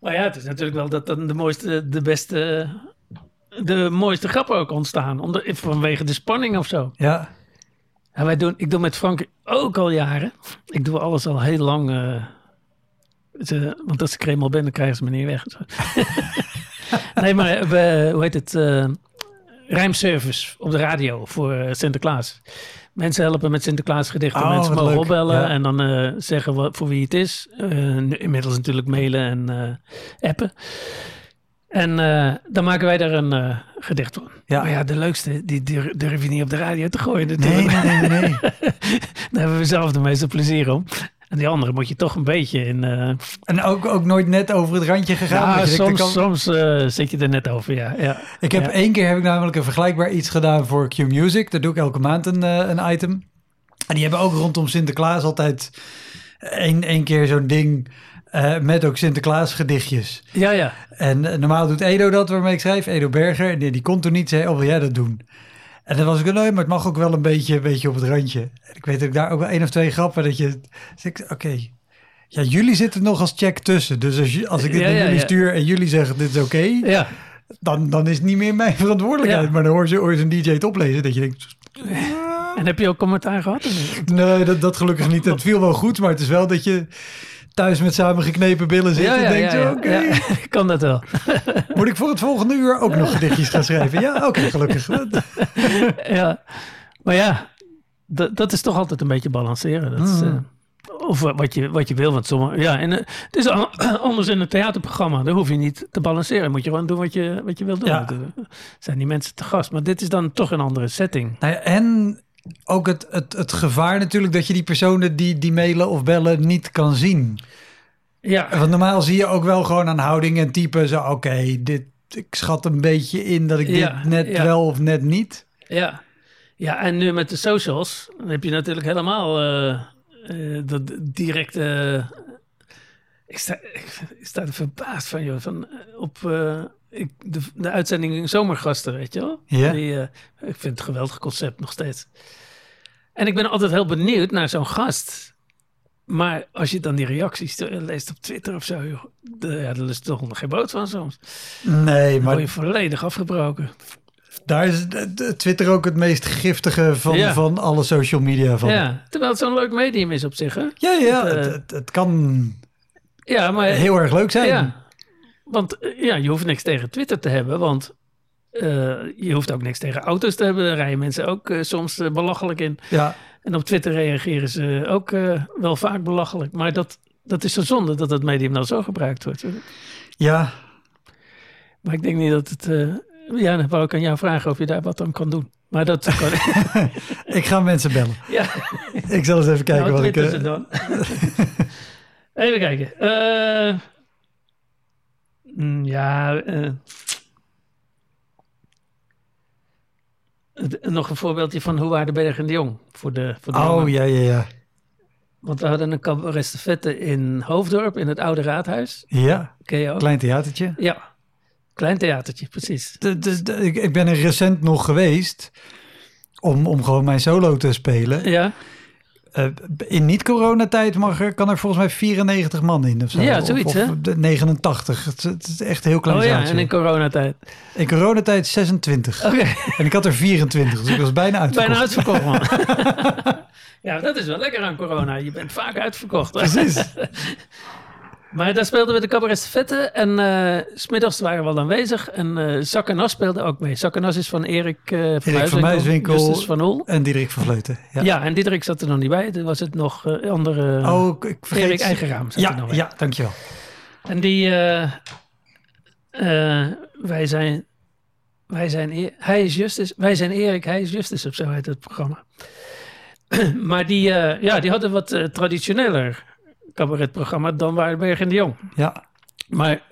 Maar ja, het is natuurlijk wel dat dan de mooiste, de beste, de mooiste grappen ook ontstaan. Omdat, vanwege de spanning of zo. Ja, En wij doen, ik doe met Frank ook al jaren. Ik doe alles al heel lang. eh, ze, want als ik er eenmaal ben, dan krijgen ze me niet weg. [LAUGHS] nee, maar we, hoe heet het? eh rijmservice op de radio voor eh, Sinterklaas. Mensen helpen met Sinterklaas gedichten. Oh, Mensen mogen leuk. opbellen Ja. en dan eh, zeggen wat, voor wie het is. Eh, inmiddels natuurlijk mailen en eh, appen. En eh, dan maken wij daar een eh, gedicht van. Ja. Maar ja, de leukste, die dur- durf je niet op de radio te gooien nee, natuurlijk. nee, nee, nee. nee. [LAUGHS] Daar hebben we zelf de meeste plezier om. En die andere moet je toch een beetje in... eh En ook, ook nooit net over het randje gegaan. ja, soms, kan- soms zit je er net over, ja. ja. Ik heb Ja. één keer heb ik namelijk een vergelijkbaar iets gedaan voor Q Music. Daar doe ik elke maand een, een item. En die hebben ook rondom Sinterklaas altijd één, één keer zo'n ding eh, met ook Sinterklaas gedichtjes. Ja, ja. En eh, normaal doet Edo dat waarmee ik schrijf, Edo Berger. En die, die kon toen niet, zei, oh wil jij dat doen? En dan was ik, nee, maar het mag ook wel een beetje, een beetje op het randje. En ik weet dat ik daar ook wel één of twee grappen dat je... Dus oké, ja, jullie zitten nog als check tussen. Dus als, als ik dit Ja, naar ja, jullie ja. stuur en jullie zeggen dit is oké, Ja, dan, dan is het niet meer mijn [LAUGHS] verantwoordelijkheid. Maar dan hoor je, hoor je zo'n DJ het oplezen dat je denkt, en heb je ook commentaar gehad? nee, dat, dat gelukkig niet. Het viel wel goed, maar het is wel dat je thuis met samengeknepen billen zit en denkt, oké, ja. Ik [LAUGHS] kan dat wel. [LAUGHS] moet ik voor het volgende uur ook nog gedichtjes gaan schrijven? Ja, oké, [LAUGHS] gelukkig. ja. Maar ja, dat, dat is toch altijd een beetje balanceren. Dat is, Mm. eh, of wa- wat je, wat je wil. Want sommige, ja, en, eh, het is an- [CLEARS THROAT] anders in een theaterprogramma. Daar hoef je niet te balanceren. Moet je gewoon doen wat je, wat je wil doen. Ja. Zijn die mensen te gast. Maar dit is dan toch een andere setting. Nou ja, en ook het, het, het gevaar natuurlijk dat je die personen die, die mailen of bellen niet kan zien. Ja, Want normaal zie je ook wel gewoon aan houding en type zo, oké, dit ik schat een beetje in dat ik Ja, dit net ja. wel of net niet. ja. Ja, en nu met de socials dan heb je natuurlijk helemaal eh, eh, dat directe... ik, sta, ik, [LAUGHS] ik sta er verbaasd van, joh. Van, eh, op eh, ik, de, de uitzending Zomergasten, weet je wel? Ja. Die, eh, ik vind het een geweldig concept nog steeds. En ik ben altijd heel benieuwd naar zo'n gast. Maar als je dan die reacties leest op Twitter of zo, joh, de, ja, daar is toch nog geen boot van soms. Nee, Dan word maar je volledig afgebroken. daar is Twitter ook het meest giftige van, Ja. van alle social media. Van. Ja, terwijl het zo'n leuk medium is op zich, hè? ja, ja Het, eh, het, het, het kan Ja, maar heel erg leuk zijn. Ja, want eh, ja, je hoeft niks tegen Twitter te hebben, want eh, je hoeft ook niks tegen auto's te hebben. Daar rijden mensen ook eh, soms belachelijk in. Ja, En op Twitter reageren ze ook wel vaak belachelijk. Maar dat, dat is zo zonde dat het medium nou zo gebruikt wordt. ja. Maar ik denk niet dat het... ja, dan wou ik aan jou vragen of je daar wat aan kan doen. Maar dat [LAUGHS] kan [LAUGHS] ik ga mensen bellen. Ja, Ik zal eens even kijken nou, wat ik... dan. [LAUGHS] Even kijken. Eh, ja, eh, nog een voorbeeldje van hoe waren de Berg en de Jong voor de, voor de oh, mannen. ja, ja, ja. Want we hadden een cabaret in Hoofddorp in het Oude Raadhuis. Ja, Ken je ook? klein theatertje. Ja, klein theatertje, precies. De- ik, ik ben er recent nog geweest om, om gewoon mijn solo te spelen. Ja, Eh, in niet-coronatijd mag er, kan er volgens mij 94 man in of zo. Ja, zoiets, of, hè? de 89. Het, het is echt een heel klein oh ja, en in coronatijd. In coronatijd 26. Oké, En ik had er 24, dus ik was bijna uitverkocht. bijna uitverkocht, man. [LAUGHS] ja, dat is wel lekker aan corona. Je bent vaak uitverkocht. Precies. [LAUGHS] Maar daar speelden we de cabaret en eh smiddags waren we al aanwezig. En eh Zak en As speelde ook mee. Zak en As is van Erik, eh van, van Muiswinkel, Muiswinkel. Justus van Oel. En Diederik van Vleuten. Ja. Ja. en Diederik zat er nog niet bij. Toen was het nog andere... Oh, ik, ik vergeet... Erik Eigenraam zat er nog Ja, bij. ja, dankjewel. En die... wij zijn... Wij zijn... E- Hij is Justus. Wij zijn Erik, hij is Justus. Of zo heet het programma. [CLEARS THROAT] maar die, ja, die hadden wat traditioneler cabaretprogramma dan Waardenberg en de Jong. Ja, Maar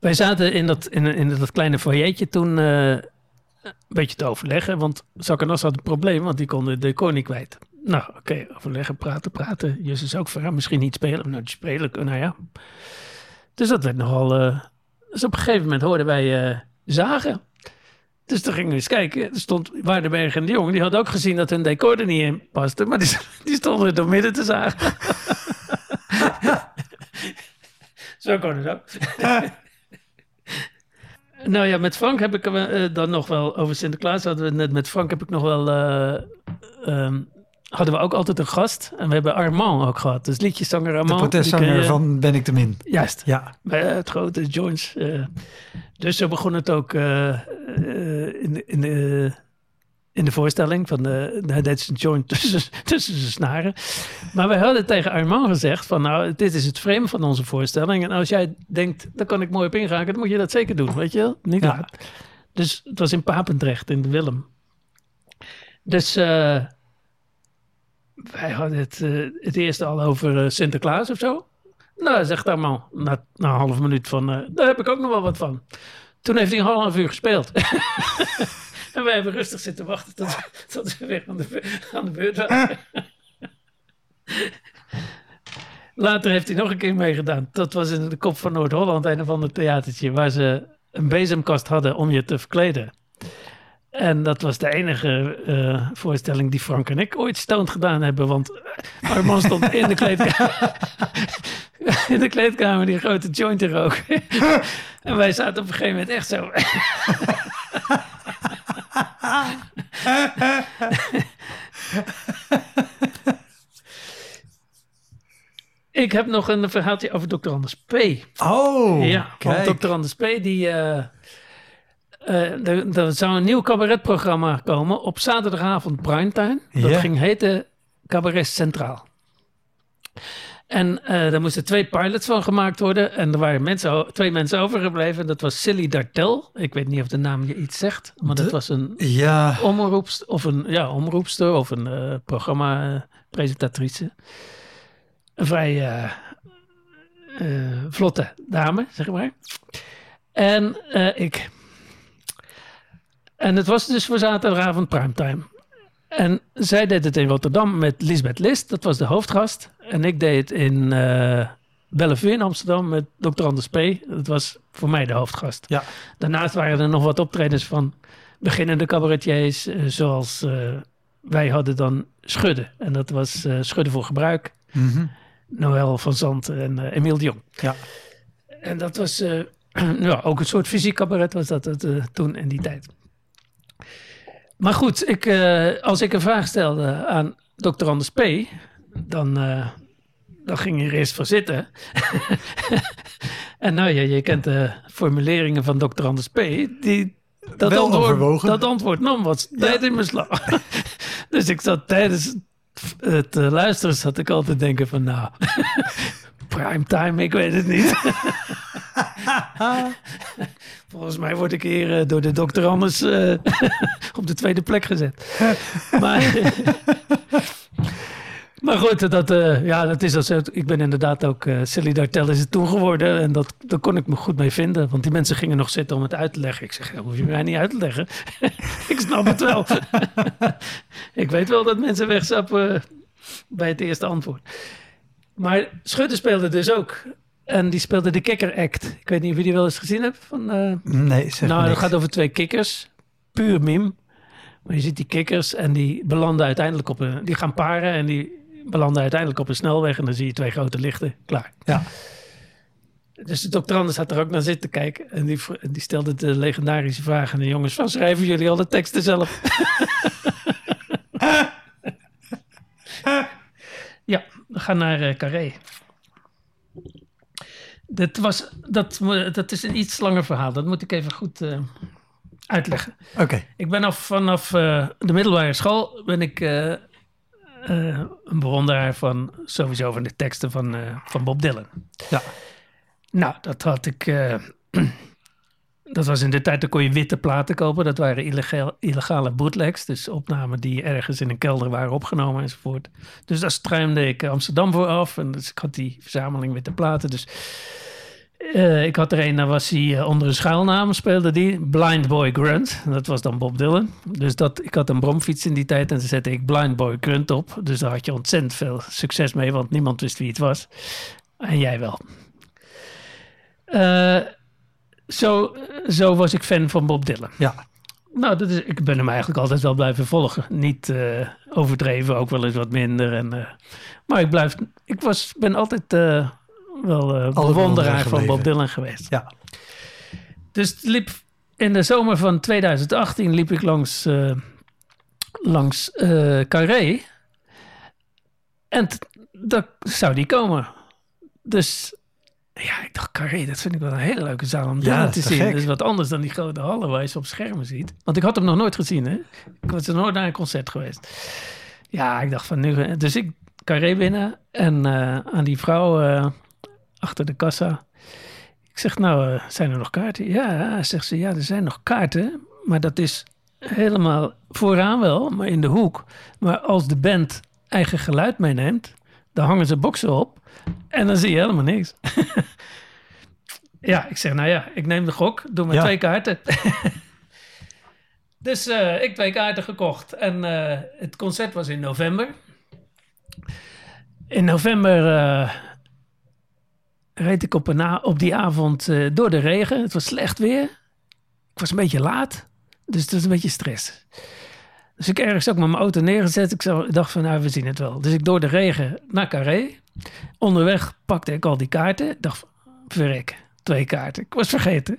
wij zaten in dat, in, in dat kleine foyertje toen eh, een beetje te overleggen. Want Zakanas had een probleem, want die kon de decor niet kwijt. Nou, oké, overleggen, praten, praten. Jezus ook van, ja, misschien niet spelen. Nou, spelen, nou ja. Dus dat werd nogal... eh, dus op een gegeven moment hoorden wij eh, zagen. Dus toen gingen we eens kijken. Er stond Waardenberg en de Jong. Die hadden ook gezien dat hun decor er niet in paste. Maar die, [LAUGHS] die stonden er door midden te zagen. [LAUGHS] [LAUGHS] Zo kon het ook. [LAUGHS] nou ja, met Frank heb ik eh, dan nog wel over Sinterklaas. Hadden we net met Frank heb ik nog wel. eh, ehm, hadden we ook altijd een gast. En we hebben Armand ook gehad. Dus liedjeszanger de Armand. ken protestzanger van Ben ik te min. Juist. Ja, Bij eh, het grote joints. dus zo begon het ook in, de, in, de, in de voorstelling. Van de, deed zijn joint tussen, [LAUGHS] tussen zijn snaren. Maar wij hadden tegen Armand gezegd van nou, dit is het frame van onze voorstelling. En als jij denkt, daar kan ik mooi op ingaan, dan moet je dat zeker doen. Weet je wel? Niet Ja. laat. Dus het was in Papendrecht, in de Willem. Dus eh, wij hadden het, eh, het eerste al over eh, Sinterklaas of zo. Nou, zegt Armand, na, na een half minuut van, daar heb ik ook nog wel wat van. Toen heeft hij een half uur gespeeld. [LAUGHS] en wij hebben rustig zitten wachten tot, [LAUGHS] tot ze weer aan de, aan de beurt waren. [LAUGHS] Later heeft hij nog een keer meegedaan. Dat was in de kop van Noord-Holland, een of ander theatertje, waar ze een bezemkast hadden om je te verkleden. En dat was de enige eh, voorstelling die Frank en ik ooit stoned gedaan hebben. Want Armand stond in de kleedkamer, [LAUGHS] in de kleedkamer die grote joint te roken. en wij zaten op een gegeven moment echt zo. [LAUGHS] ik heb nog een verhaaltje over Dr. Anders P. Oh, Ja, kijk. want Dr. Anders P. die... er, er zou een nieuw cabaretprogramma komen op zaterdagavond primetime. Dat ging heten Cabaret Centraal. En eh daar moesten twee pilots van gemaakt worden. En er waren mensen, twee mensen overgebleven. Dat was Silly Dartel. Ik weet niet of de naam je iets zegt. Maar dat was een Ja, omroepster of een, ja, omroepster of een eh programma-presentatrice. Een vrij eh, vlotte dame, zeg maar. En ik. En het was dus voor zaterdagavond primetime. En zij deed het in Rotterdam met Lisbeth List, dat was de hoofdgast. En ik deed het in eh Bellevue in Amsterdam met Dr. Anders P. Dat was voor mij de hoofdgast. Ja. Daarnaast waren er nog wat optredens van beginnende cabaretiers, eh, zoals eh, wij hadden dan Schudden. En dat was Schudden voor Gebruik, mhm. Noël van Zand en Emiel de Jong. ja. En dat was [CLEARS THROAT] ja, ook een soort fysiek cabaret was dat het, toen in die tijd. Maar goed, ik, eh, als ik een vraag stelde aan Dr. Anders P., dan, eh, dan ging je er eerst voor zitten. [LAUGHS] en nou ja, je kent de formuleringen van Dr. Anders P. Die, dat, Wel antwoord, overwogen. dat antwoord nam wat tijd in mijn slag. [LAUGHS] dus ik zat tijdens het eh, luisteren, zat ik altijd denken van nou, [LAUGHS] prime time, ik weet het niet. Volgens mij word ik hier eh, door de dokter anders eh, [LAUGHS] op de tweede plek gezet. [LAUGHS] maar, [LAUGHS] maar goed, dat, eh, ja, dat is als, ik ben inderdaad ook uh, Silly Dartel is het toen geworden. En dat, daar kon ik me goed mee vinden. Want die mensen gingen nog zitten om het uit te leggen. Ik zeg, hoef je mij niet uit te leggen. ik snap het wel. ik weet wel dat mensen wegzappen bij het eerste antwoord. Maar Schutte speelde dus ook. En die speelde de Kikker Act. Ik weet niet of je die wel eens gezien hebt. Van, uh, nee, zeg Nou, dat gaat over twee kikkers. Puur meme. Maar je ziet die kikkers en die belanden uiteindelijk op een... Die gaan paren en die belanden uiteindelijk op een snelweg. En dan zie je twee grote lichten. Klaar. Ja. Dus de dokter Anders had er ook naar zitten kijken. En die, die stelde de legendarische vraag aan de jongens van... Schrijven jullie al de teksten zelf? [LAUGHS] ja, we gaan naar uh, Carré. Dat, was, dat, dat is een iets langer verhaal. Dat moet ik even goed uh, uitleggen. Oké. Okay. Ik ben af, vanaf uh, de middelbare school ben ik uh, een bewonderaar van sowieso van de teksten van, van Bob Dylan. Ja. Nou, dat had ik. Dat was in de tijd, dan kon je witte platen kopen. Dat waren illegale bootlegs. Dus opnamen die ergens in een kelder waren opgenomen enzovoort. Dus daar struimde ik Amsterdam voor af. En dus ik had die verzameling witte platen. Dus uh, ik had er een, daar was hij uh, onder een schuilnaam, speelde die. Blind Boy Grunt. Dat was dan Bob Dylan. Dus dat, ik had een bromfiets in die tijd en dan zette ik Blind Boy Grunt op. Dus daar had je ontzettend veel succes mee, want niemand wist wie het was. En jij wel. Uh, zo, zo was ik fan van Bob Dylan. Ja. Nou, dat is, ik ben hem eigenlijk altijd wel blijven volgen. Niet uh, overdreven, ook wel eens wat minder. En, uh, maar ik, blijf, ik was, ben altijd uh, wel bewonderaar van Bob Dylan geweest. Ja. Dus liep in de zomer van 2018 liep ik langs, langs Carré. En daar zou die komen. Dus ja, ik dacht, Carré, dat vind ik wel een hele leuke zaal om ja, te zien. Dat is wat anders dan die grote hallen waar je ze op schermen ziet. Want ik had hem nog nooit gezien, hè. Ik was er nooit naar een concert geweest. Ja, ik dacht van nu... Dus ik Carré binnen en uh, aan die vrouw uh, achter de kassa. Ik zeg, nou, uh, zijn er nog kaarten? Ja, zegt ze, ja, er zijn nog kaarten. Maar dat is helemaal vooraan wel, maar in de hoek. Maar als de band eigen geluid meeneemt, dan hangen ze boksen op. En dan zie je helemaal niks. [LAUGHS] ja, ik zeg, nou ja, ik neem de gok. Doe maar Ja. twee kaarten. [LAUGHS] dus eh, ik twee kaarten gekocht. En eh, het concert was in november. In november eh, reed ik op, een op die avond door de regen. Het was slecht weer. Ik was een beetje laat. Dus het was een beetje stress. Dus ik ergens ook met mijn auto neergezet. Ik dacht van, nou, we zien het wel. Dus ik door de regen naar Carré. Onderweg pakte ik al die kaarten. Ik dacht, verrek, twee kaarten. Ik was vergeten.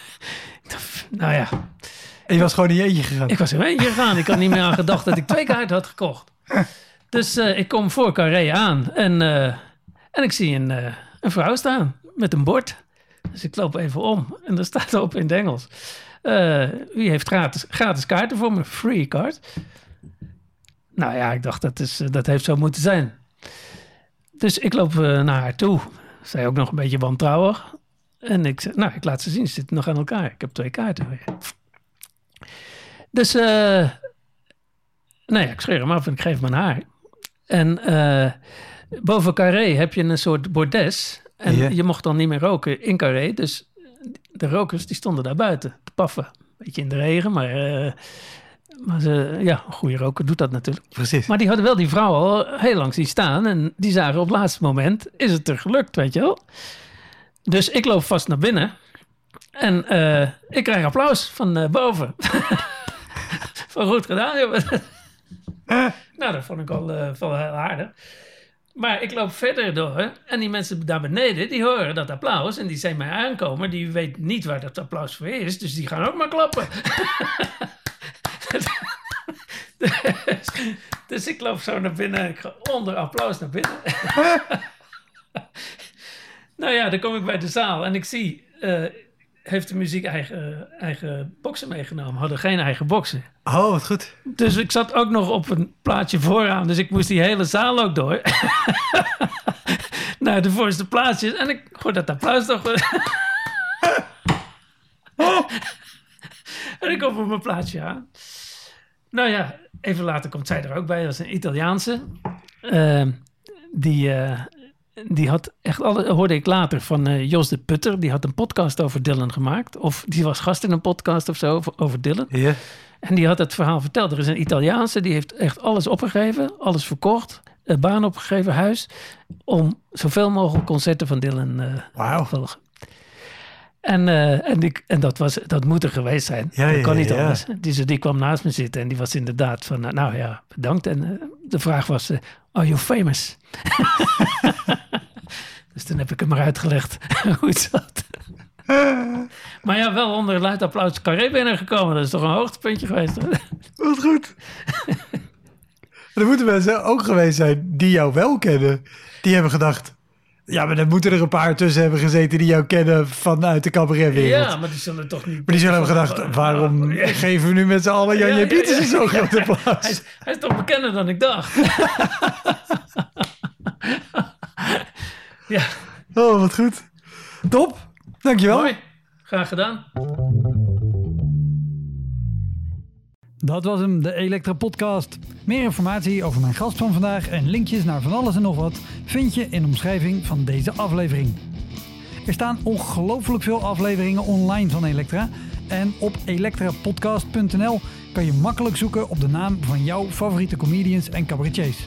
[LAUGHS] ik dacht, nou ja, En je was gewoon in je eentje gegaan. ik was er eentje gegaan. Ik had niet meer aan gedacht dat ik twee kaarten had gekocht. Dus eh, ik kom voor Carré aan. En, eh, en ik zie een, eh, een vrouw staan met een bord. Dus ik loop even om. En er staat op in het Engels. Eh, wie heeft gratis, gratis kaarten voor me? Free card. Nou ja, ik dacht dat, is, eh, dat heeft zo moeten zijn. Dus ik loop eh, naar haar toe. Zij ook nog een beetje wantrouwig. En ik nou, ik laat ze zien. Ze zitten nog aan elkaar. Ik heb twee kaarten weer. Dus, eh nou ja, ik scheer hem af en ik geef hem aan haar. En boven Carré heb je een soort bordes. En je mocht dan niet meer roken in Carré. Dus de rokers die stonden daar buiten te paffen. Beetje in de regen, maar, eh, maar ze, ja, een goede roker doet dat natuurlijk. Precies. Maar die hadden wel die vrouw al heel lang zien staan. En die zagen op het laatste moment, is het er gelukt, weet je wel. Dus ik loop vast naar binnen. En eh, ik krijg applaus van eh, boven. [LAUGHS] van goed gedaan. nou, dat vond ik al wel heel aardig. Maar ik loop verder door. En die mensen daar beneden, die horen dat applaus. En die zijn mij aankomen. Die weten niet waar dat applaus voor is. Dus die gaan ook maar klappen. dus, [LAUGHS] dus ik loop zo naar binnen. Ik ga onder applaus naar binnen. [LAUGHS] Nou ja, dan kom ik bij de zaal en ik zie... eh, heeft de muziek eigen, eigen boksen meegenomen. Hadden geen eigen boksen. Oh, wat goed. Dus ik zat ook nog op een plaatsje vooraan. Dus ik moest die hele zaal ook door. [LAUGHS] Naar de voorste plaatsjes. En ik hoor dat applaus toch. [LAUGHS] en ik kom op mijn plaatsje aan. Nou ja, even later komt zij er ook bij. Dat is een Italiaanse. Ehm, die, eh, die had echt alle, hoorde ik later van eh, Jos de Putter. Die had een podcast over Dylan gemaakt. Of die was gast in een podcast of zo over, over Dylan. Ja. En die had het verhaal verteld. Er is een Italiaanse, die heeft echt alles opgegeven, alles verkocht, een baan opgegeven, huis, om zoveel mogelijk concerten van Dylan eh Wauw. te volgen. En, eh, en, die, en dat, was, dat moet er geweest zijn. Ja, dat ja, kan niet ja. anders. Die, die kwam naast me zitten en die was inderdaad van, nou ja, bedankt. En de vraag was, are you famous? [LAUGHS] dus toen heb ik hem maar uitgelegd [LAUGHS] hoe het zat. [LAUGHS] maar ja, wel onder luid applaus carré binnengekomen. Dat is toch een hoogtepuntje geweest. Wat goed. [LAUGHS] er moeten mensen ook geweest zijn die jou wel kennen. Die hebben gedacht... Ja, maar dan moeten er een paar tussen hebben gezeten die jou kennen vanuit de cabaretwereld. Ja, maar die zullen toch niet... Maar die zullen hebben gedacht, waarom Ja, geven we nu met z'n allen Janje Ja, Pieters ja, zo'n ja. applaus? Hij is, hij is toch bekender dan ik dacht. Ja, Oh, wat goed. Top. Dankjewel. mooi. Graag gedaan. Dat was hem, de Elektra Podcast. Meer informatie over mijn gast van vandaag en linkjes naar van alles en nog wat vind je in de omschrijving van deze aflevering. Er staan ongelooflijk veel afleveringen online van Elektra. En op elektrapodcast.nl kan je makkelijk zoeken op de naam van jouw favoriete comedians en cabaretiers.